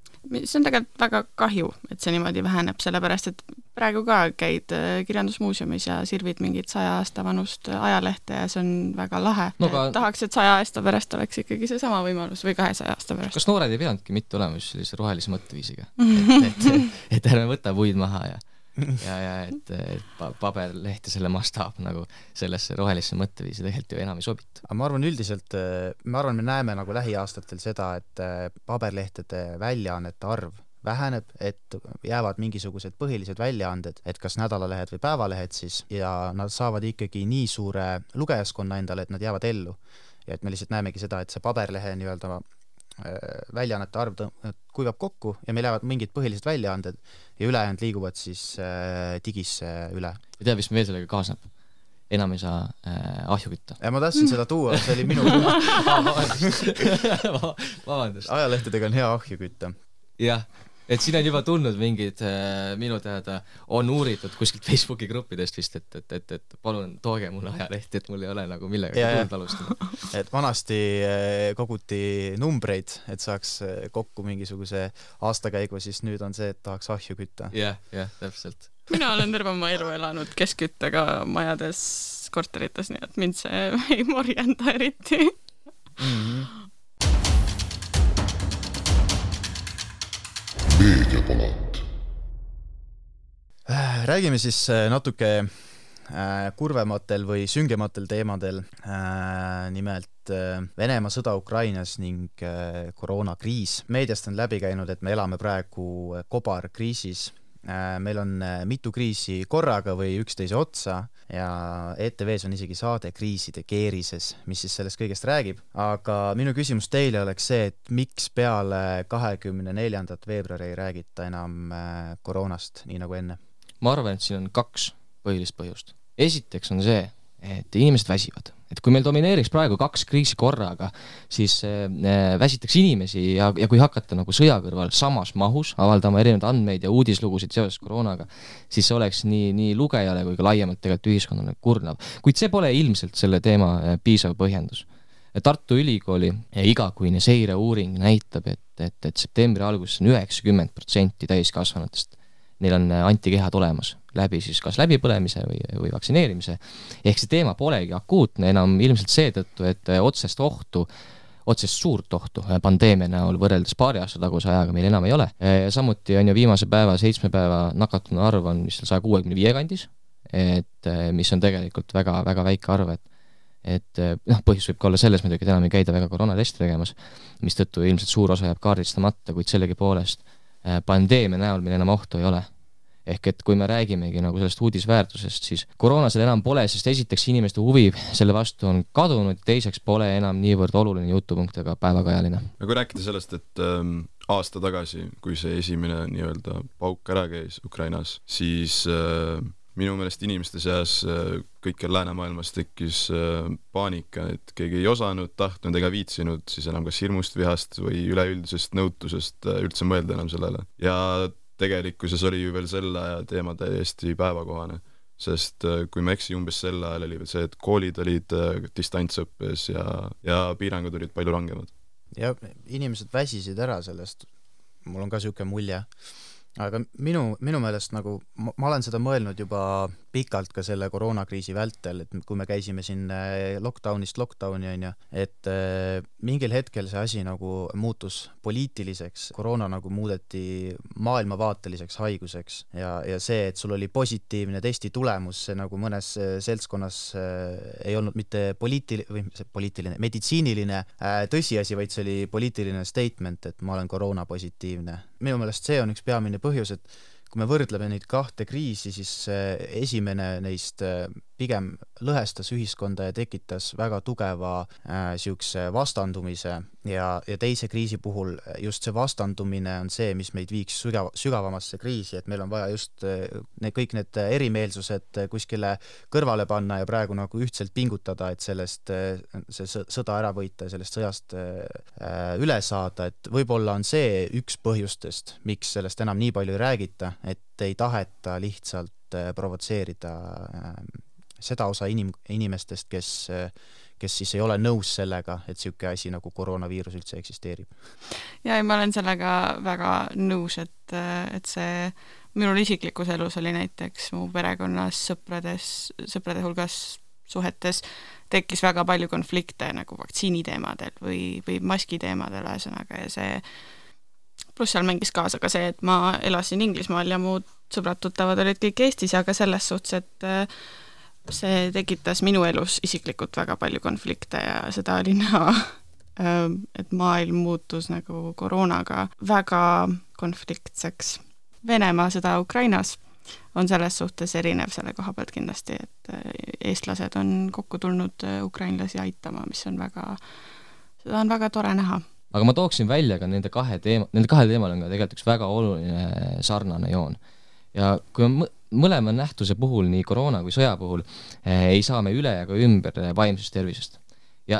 see on tegelikult väga kahju, et see niimoodi väheneb, sellepärast et praegu ka käid äh, Kirjandusmuuseumis ja sirvid mingit saja aasta vanust äh, ajalehte ja see on väga lahe no,. Aga... tahaks, et saja aasta pärast oleks ikkagi seesama võimalus või kahesaja aasta pärast. kas noored ei pidanudki mitte olema just sellise rohelise mõtteviisiga et, et, et ärme võta puid maha ja ja, ja et, et paberleht ja selle mastaap nagu sellesse rohelisse mõtteviisi tegelikult ju enam ei sobitu. aga ma arvan üldiselt, ma arvan, me näeme nagu lähiaastatel seda, et äh, paberlehtede väljaannete arv väheneb, et jäävad mingisugused põhilised väljaanded, et kas nädalalehed või päevalehed siis, ja nad saavad ikkagi nii suure lugejaskonna endale, et nad jäävad ellu. ja et me lihtsalt näemegi seda, et see paberlehe nii-öelda Äh, väljaannete arv kuivab kokku ja meil jäävad mingid põhilised väljaanded ja ülejäänud liiguvad siis äh, digisse üle. ja tead, mis veel sellega kaasneb? enam ei saa äh, ahju kütta. ma tahtsin seda tuua, see oli minu vabandust. ajalehtedega on hea ahju kütta. jah, et siin on juba tulnud mingid äh,, minu teada on uuritud kuskilt Facebooki gruppidest vist, et, et, et, et palun tooge mulle ajalehti, et mul ei ole nagu millegagi tuld alustada. et vanasti äh, koguti numbreid, et saaks äh, kokku mingisuguse aastakäigu, siis nüüd on see, et tahaks ahju kütta. jah, jah, täpselt. mina olen terve oma elu elanud keskküttega majades, korterites, nii et mind see ei morjenda eriti mm. -hmm meediapalat. Äh, räägime siis äh, natuke äh, kurvematel või süngematel teemadel, nimelt Venemaa sõda Ukrainas ning koroonakriis. meediast on läbi käinud, et me elame praegu kobarkriisis meil on äh, mitu kriisi korraga või üksteise otsa ja ETV-s on isegi saade Kriiside keerises, mis siis sellest kõigest räägib, aga minu küsimus teile oleks see, et miks peale kahekümne neljandat veebruari ei räägita enam äh, koroonast, nii nagu enne? ma arvan, et siin on kaks põhilist põhjust. esiteks on see, et inimesed väsivad et kui meil domineeriks praegu kaks kriisi korraga, siis äh, väsitaks inimesi ja, ja kui hakata nagu sõja kõrval samas mahus avaldama erinevaid andmeid ja uudislugusid seoses koroonaga, siis see oleks nii, nii lugejale kui ka laiemalt tegelikult ühiskonnale kurnav. kuid see pole ilmselt selle teema äh, piisav põhjendus. Tartu Ülikooli igakuine seireuuring näitab, et, et, et septembri alguses on üheksakümmend protsenti täiskasvanutest neil on äh, antikehad olemas läbi siis kas läbipõlemise või, või vaktsineerimise. ehk see teema polegi akuutne enam ilmselt seetõttu, et äh, otsest ohtu, otsest suurt ohtu äh, pandeemia näol võrreldes paari aasta taguse ajaga meil enam ei ole. samuti on ju viimase päeva, seitsme päeva nakatunu arv on vist saja kuuekümne viie kandis, et mis on tegelikult väga, väga väike arv, et et noh, põhjus võib ka olla selles muidugi, et enam ei käida väga koroonatesti tegemas, mistõttu ilmselt suur osa jääb kaardistamata, kuid sellegipoolest pandeemia näol meil enam ohtu ei ole ehk et kui me räägimegi nagu sellest uudisväärtusest, siis koroona seal enam pole, sest esiteks inimeste huvi selle vastu on kadunud, teiseks pole enam niivõrd oluline jutupunkt ega päevakajaline. no kui rääkida sellest, et ähm, aasta tagasi, kui see esimene nii-öelda pauk ära käis Ukrainas, siis äh, minu meelest inimeste seas äh, kõikjal läänemaailmas tekkis äh, paanika, et keegi ei osanud, tahtnud ega viitsinud siis enam kas hirmust, vihast või üleüldisest nõutusest äh, üldse mõelda enam sellele. ja tegelikkuses oli ju veel selle aja teema täiesti päevakohane. sest äh, kui ma ei eksi, umbes sel ajal oli veel see, et koolid olid äh, distantsõppes ja, ja piirangud olid palju rangemad. ja inimesed väsisid ära sellest, mul on ka niisugune mulje aga minu, minu meelest nagu ma, ma olen seda mõelnud juba pikalt ka selle koroonakriisi vältel, et kui me käisime siin äh, lockdown'ist lockdown'i onju, et äh, mingil hetkel see asi nagu muutus poliitiliseks, koroona nagu muudeti maailmavaateliseks haiguseks ja, ja see, et sul oli positiivne testi tulemus, see nagu mõnes äh, seltskonnas ei olnud mitte poliitiline või poliitiline, meditsiiniline tõsiasi, vaid see oli poliitiline statement, et ma olen koroonapositiivne. minu meelest see on üks peamine põhjus, et kui me võrdleme neid kahte kriisi, siis esimene neist äh, pigem lõhestas ühiskonda ja tekitas väga tugeva niisuguse äh, vastandumise. Ja, ja teise kriisi puhul just see vastandumine on see, mis meid viiks sügav, sügavamasse kriisi, et meil on vaja just äh, need, kõik need erimeelsused kuskile kõrvale panna ja praegu nagu ühtselt pingutada, et sellest, see sõda ära võita ja sellest sõjast üle saada, et võib-olla on see üks põhjustest, miks sellest enam nii palju ei räägita, et ei taheta lihtsalt provotseerida seda osa inim-, inimestest, kes, kes siis ei ole nõus sellega, et niisugune asi nagu koroonaviirus üldse eksisteerib. ja, ja ma olen sellega väga nõus, et, et see minul isiklikus elus oli näiteks mu perekonnas, sõprades, sõprade hulgas suhetes tekkis väga palju konflikte nagu vaktsiiniteemadel või, või maskiteemadel ühesõnaga ja see pluss seal mängis kaasa ka see, et ma elasin Inglismaal ja mu sõbrad-tuttavad olid kõik Eestis, aga selles suhtes, et see tekitas minu elus isiklikult väga palju konflikte ja seda oli näha, ähm, et maailm muutus nagu koroonaga väga konfliktseks. Venemaa sõda Ukrainas on selles suhtes erinev selle koha pealt kindlasti, et äh, eestlased on kokku tulnud äh, ukrainlasi aitama, mis on väga, seda on väga tore näha aga ma tooksin välja ka nende kahe teema, nende kahel teemal on ka tegelikult üks väga oluline sarnane joon. ja kui me mõlema nähtuse puhul, nii koroona kui sõja puhul, ei saa me üle ega ümber vaimsest tervisest ja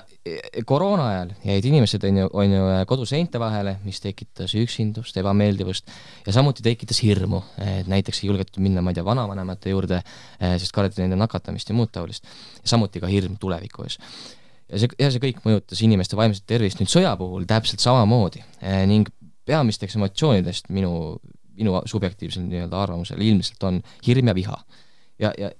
koroona ajal jäid inimesed, on ju, on ju koduseinte vahele, mis tekitas üksindust, ebameeldivust ja samuti tekitas hirmu, et näiteks ei julgetud minna, ma ei tea, vanavanemate juurde, eh, sest kardeti nende nakatamist ja muud taolist. samuti ka hirm tuleviku ees. ja see, ja see kõik mõjutas inimeste vaimset tervist nüüd sõja puhul täpselt samamoodi eh, ning peamisteks emotsioonidest minu, minu subjektiivsel nii-öelda arvamusel ilmselt on hirm ja viha. ja, ja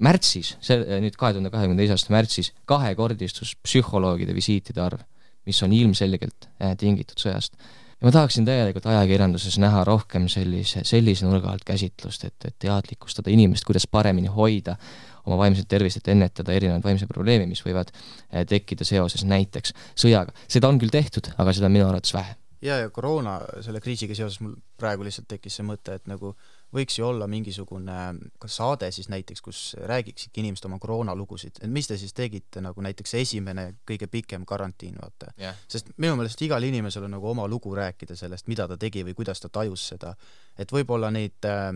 märtsis, see nüüd kahe tuhande kahekümne teise aasta märtsis kahekordistus psühholoogide visiitide arv, mis on ilmselgelt äh, tingitud sõjast. ja ma tahaksin täielikult ajakirjanduses näha rohkem sellise, sellise nurga alt käsitlust, et, et teadlikustada inimest, kuidas paremini hoida oma vaimset tervist, et ennetada erinevaid vaimseid probleeme, mis võivad äh, tekkida seoses näiteks sõjaga. seda on küll tehtud, aga seda on minu arvates vähe. Ja, ja koroona selle kriisiga seoses mul praegu lihtsalt tekkis see mõte, et nagu võiks ju olla mingisugune kas saade siis näiteks, kus räägiksidki inimesed oma koroonalugusid, et mis te siis tegite, nagu näiteks esimene kõige pikem karantiin, vaata? Yeah.. sest minu meelest igal inimesel on nagu oma lugu rääkida sellest, mida ta tegi või kuidas ta tajus seda. et võib-olla neid äh,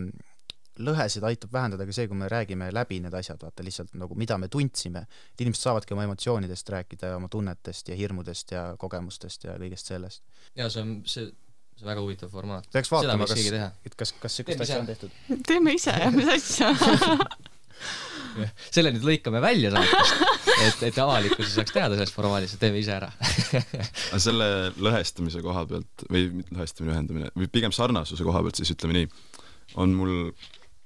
lõhesid aitab vähendada ka see, kui me räägime läbi need asjad, vaata lihtsalt nagu mida me tundsime, et inimesed saavadki oma emotsioonidest rääkida ja oma tunnetest ja hirmudest ja kogemustest ja kõigest sellest. ja see on, see see on väga huvitav formaat. peaks vaatama, kas, et kas, kas niisugust asja on tehtud. teeme ise, mis asja selle nüüd lõikame välja saatest, et, et avalikkus ei saaks teada sellest formaadist, teeme ise ära aga selle lõhestamise koha pealt või mitte lõhestamine, ühendamine või pigem sarnasuse koha pealt siis ütleme nii, on mul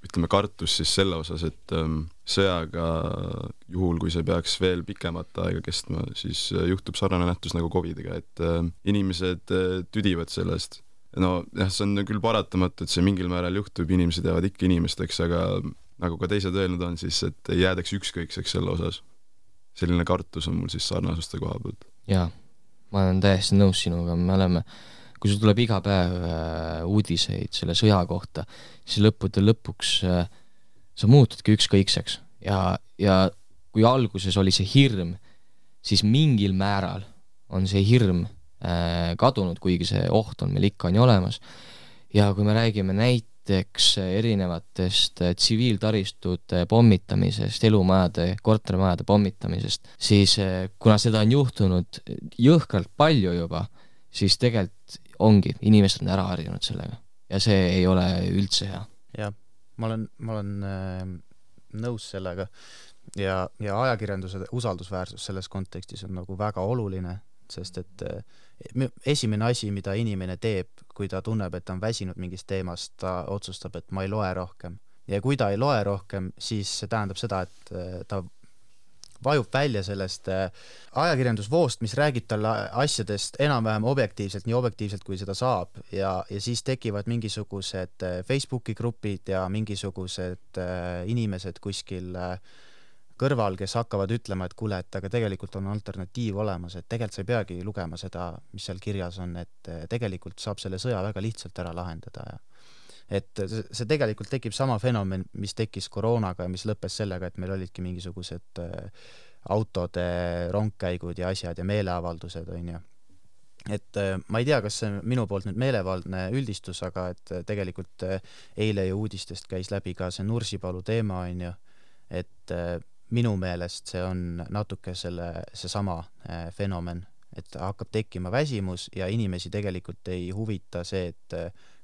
ütleme, kartus siis selle osas, et ähm, sõjaga juhul, kui see peaks veel pikemat aega kestma, siis äh, juhtub sarnane nähtus nagu Covidiga, et äh, inimesed äh, tüdivad sellest. no jah, see on küll paratamatu, et see mingil määral juhtub, inimesed jäävad ikka inimesteks, aga nagu ka teised öelnud on, siis et ei jäädaks ükskõikseks selle osas. selline kartus on mul siis sarnasuste koha pealt. jaa, ma olen täiesti nõus sinuga, me oleme äh, kui sul tuleb iga päev äh, uudiseid selle sõja kohta, siis lõppude lõpuks äh, sa muutudki ükskõikseks ja, ja kui alguses oli see hirm, siis mingil määral on see hirm äh, kadunud, kuigi see oht on meil ikka on ju olemas. ja kui me räägime näiteks erinevatest tsiviiltaristute pommitamisest, elumajade, kortermajade pommitamisest, siis kuna seda on juhtunud jõhkralt palju juba, siis tegelikult ongi, inimesed on ära harjunud sellega ja see ei ole üldse hea. jah, ma olen, ma olen äh, nõus sellega ja, ja ajakirjanduse usaldusväärsus selles kontekstis on nagu väga oluline, sest et äh, esimene asi, mida inimene teeb, kui ta tunneb, et ta on väsinud mingist teemast, ta otsustab, et ma ei loe rohkem. ja kui ta ei loe rohkem, siis see tähendab seda, et äh, ta vajub välja sellest äh, ajakirjandusvoost, mis räägib talle asjadest enam-vähem objektiivselt, nii objektiivselt, kui seda saab. Ja, ja siis tekivad mingisugused äh, Facebooki grupid ja mingisugused äh, inimesed kuskil kõrval, kes hakkavad ütlema, et kuule, et aga tegelikult on alternatiiv olemas, et tegelikult sa ei peagi lugema seda, mis seal kirjas on, et tegelikult saab selle sõja väga lihtsalt ära lahendada ja et see tegelikult tekib sama fenomen, mis tekkis koroonaga ja mis lõppes sellega, et meil olidki mingisugused äh, autode rongkäigud ja asjad ja meeleavaldused, on ju. et äh, ma ei tea, kas see on minu poolt nüüd meelevaldne üldistus, aga et äh, tegelikult eile ju uudistest käis läbi ka see Nursipalu teema, on ju, et minu meelest see on natuke selle, seesama fenomen, et hakkab tekkima väsimus ja inimesi tegelikult ei huvita see, et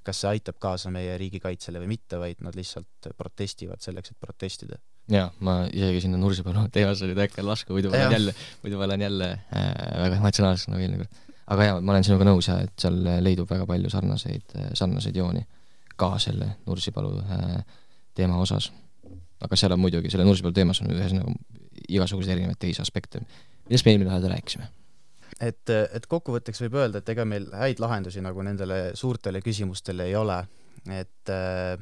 kas see aitab kaasa meie riigikaitsele või mitte, vaid nad lihtsalt protestivad selleks, et protestida. jaa, ma isegi sinna Nursipalu teemasele nüüd äkki lasku, muidu ma olen jälle, muidu ma olen jälle äh, väga emotsionaalseks nagu eelmine kord. aga jaa, ma olen sinuga nõus ja et seal leidub väga palju sarnaseid, sarnaseid jooni ka selle Nursipalu äh, teema osas. aga seal on muidugi, selle Nursipalu teemas on ühesõnaga igasuguseid erinevaid teisi aspekte, millest me eelmine nädal rääkisime et, et kokkuvõtteks võib öelda, et ega meil häid lahendusi nagu nendele suurtele küsimustele ei ole, et äh,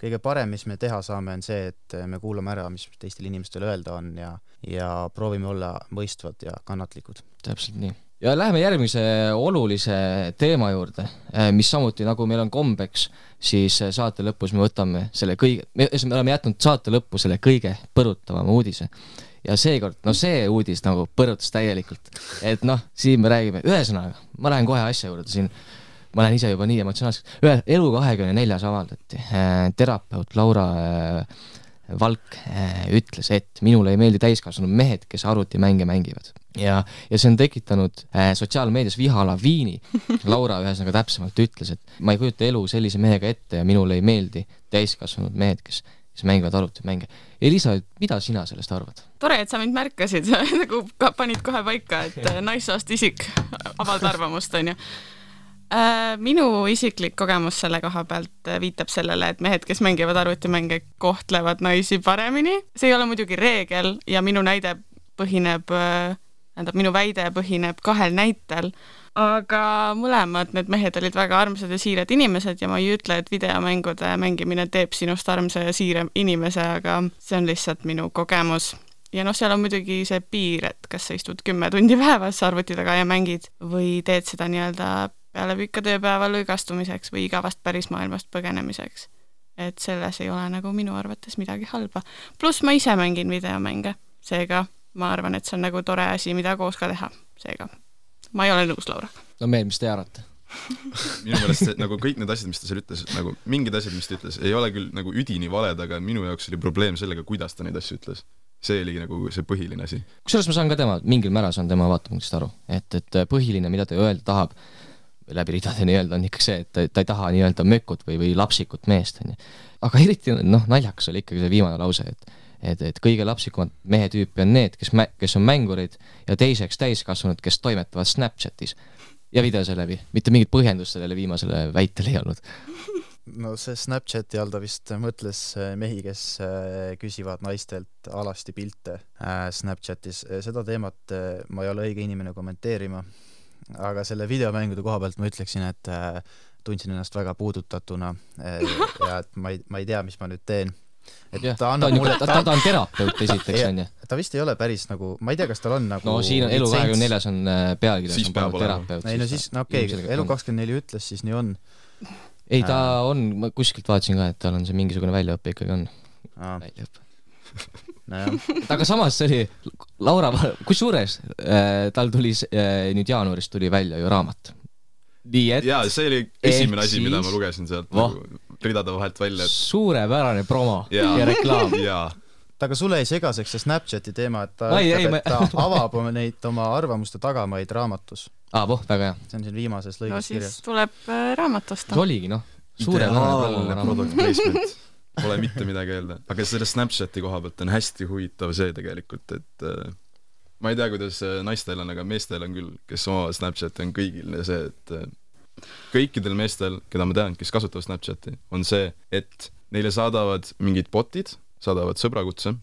kõige parem, mis me teha saame, on see, et me kuulame ära, mis teistel inimestel öelda on ja, ja proovime olla mõistvad ja kannatlikud. täpselt nii. ja läheme järgmise olulise teema juurde, äh, mis samuti, nagu meil on kombeks, siis saate lõpus me võtame selle kõige, me oleme jätnud saate lõppu selle kõige põrutavama uudise ja seekord, no see uudis nagu põrutas täielikult. et noh, siin me räägime, ühesõnaga, ma lähen kohe asja juurde siin. ma lähen ise juba nii emotsionaalseks, ühel Elu kahekümne neljas avaldati äh,, terapeut Laura äh, Valk äh, ütles, et minule ei meeldi täiskasvanud mehed, kes arvutimänge mängivad. ja, ja see on tekitanud äh, sotsiaalmeedias vihalaviini. Laura ühesõnaga täpsemalt ütles, et ma ei kujuta elu sellise mehega ette ja minule ei meeldi täiskasvanud mehed, kes, kes mängivad arvutimänge. Elisa, mida sina sellest arvad? tore, et sa mind märkasid nagu panid kohe paika, et äh, naissoost isik avalda arvamust, onju Äh, minu isiklik kogemus selle koha pealt äh, viitab sellele, et mehed, kes mängivad arvutimänge, kohtlevad naisi paremini. see ei ole muidugi reegel ja minu näide põhineb, äh, tähendab, minu väide põhineb kahel näitel, aga mõlemad need mehed olid väga armsad ja siirad inimesed ja ma ei ütle, et videomängude mängimine teeb sinust armsa ja siira inimese, aga see on lihtsalt minu kogemus ja noh, seal on muidugi see piir, et kas sa istud kümme tundi päevas arvuti taga ja mängid või teed seda nii-öelda peale pikka tööpäeva lõõgastumiseks või igavast pärismaailmast põgenemiseks. et selles ei ole nagu minu arvates midagi halba. pluss ma ise mängin videomänge, seega ma arvan, et see on nagu tore asi, mida koos ka teha, seega ma ei ole nõus Lauraga. no Meel, mis te arvate? minu meelest see, nagu kõik need asjad, mis ta seal ütles, nagu mingid asjad, mis ta ütles, ei ole küll nagu üdini valed, aga minu jaoks oli probleem sellega, kuidas ta neid asju ütles. see oligi nagu see põhiline asi. kusjuures ma saan ka tema, mingil määral saan tema vaatepunktist aru, et, et põhiline, mida ta öelda tahab, läbi ridade nii-öelda on ikkagi see, et ta, ta ei taha nii-öelda mökut või, või lapsikut meest, on ju. aga eriti noh, naljakas oli ikkagi see viimane lause, et et, et kõige lapsikumad mehe tüüpi on need, kes mä-, kes on mängurid ja teiseks täiskasvanud, kes toimetavad Snapchatis ja videose läbi, mitte mingit põhjendust sellele viimasele väitele ei olnud. no see Snapchati all ta vist mõtles äh, mehi, kes äh, küsivad naistelt alasti pilte äh, Snapchatis, seda teemat ma ei ole õige inimene kommenteerima aga selle videomängude koha pealt ma ütleksin, et tundsin ennast väga puudutatuna ja et ma ei, ma ei tea, mis ma nüüd teen. Et ja, ta annab ta mulle ta, ta, ta on terapeut esiteks, onju. ta vist ei ole päris nagu, ma ei tea, kas tal on nagu no siin on Elu kahekümne neljas on äh, pealkirjas on pannud terapeut. ei no siis, no okei okay,, Elu kakskümmend neli ütles, siis nii on. ei, ta on, ma kuskilt vaatasin ka, et tal on see mingisugune väljaõpe ikkagi on. väljaõpe aga samas see oli Laura, kusjuures äh, tal tuli äh, nüüd jaanuaris tuli välja ju raamat. nii et jaa, see oli esimene asi, mida ma lugesin sealt nagu ridade vahelt välja et.... suurepärane promo ja, ja reklaam. aga sulle jäi segaseks see Snapchati teema, et ta ei, ütleb, et ta ma... avab oma neid oma arvamuste tagamaid raamatus. aa, voh, väga hea. see on siin viimases lõigus no, kirjas. tuleb äh, raamat osta. oligi noh, suurepärane product placement Pole mitte midagi öelda. aga selle Snapchati koha pealt on hästi huvitav see tegelikult, et äh, ma ei tea, kuidas äh, naistel on, aga meestel on küll, kes omavad Snapchati, on kõigil see, et äh, kõikidel meestel, keda ma tean, kes kasutavad Snapchati, on see, et neile saadavad mingid bot'id, saadavad sõbrakutse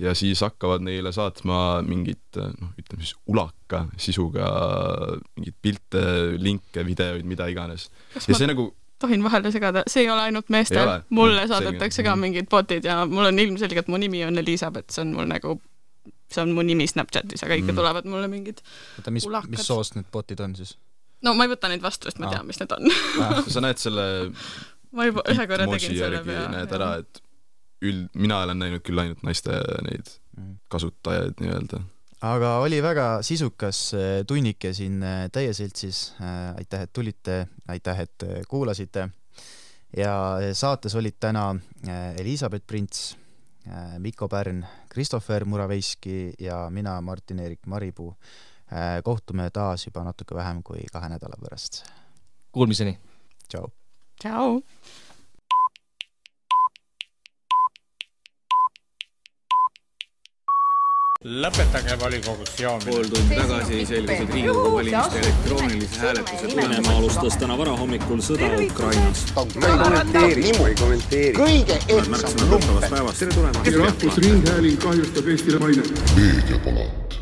ja siis hakkavad neile saatma mingit noh, ütleme siis ulaka sisuga mingeid pilte, linke, videoid, mida iganes. ja see nagu tohin vahele segada, see ei ole ainult meestel, mulle saadetakse ka mingid bot'id ja mul on ilmselgelt, mu nimi on Elizabeth, see on mul nagu, see on mu nimi Snapchatis, aga ikka mm. tulevad mulle mingid oota, mis, mis soost need bot'id on siis? No ma ei võta neid vastu, sest ma tean, mis need on sa näed selle ma juba ühe korra tegin selle pea. näed ära, et üld, mina olen näinud küll ainult naiste neid mm. kasutajaid nii-öelda aga oli väga sisukas äh, tunnike siin äh, Teie Seltsis. Äh, aitäh, et tulite, aitäh, et kuulasite. ja saates olid täna Elizabeth Prints, Mikko Pärn, Christopher Muraveski ja mina, Martin-Erik Maripuu. Kohtume taas juba natuke vähem kui kahe nädala pärast. Kuulmiseni! tšau! tšau! lõpetage volikogus joomine. pool tundi tagasi selgusid Riigikogu valimiste elektroonilise hääletuse Venemaa alustas täna varahommikul sõda Ukrainas. ma ei kommenteeri, ma ei kommenteeri. kõige ehtsam number. tere tulemast. rahvusringhääling kahjustab Eestile mainet. meediapala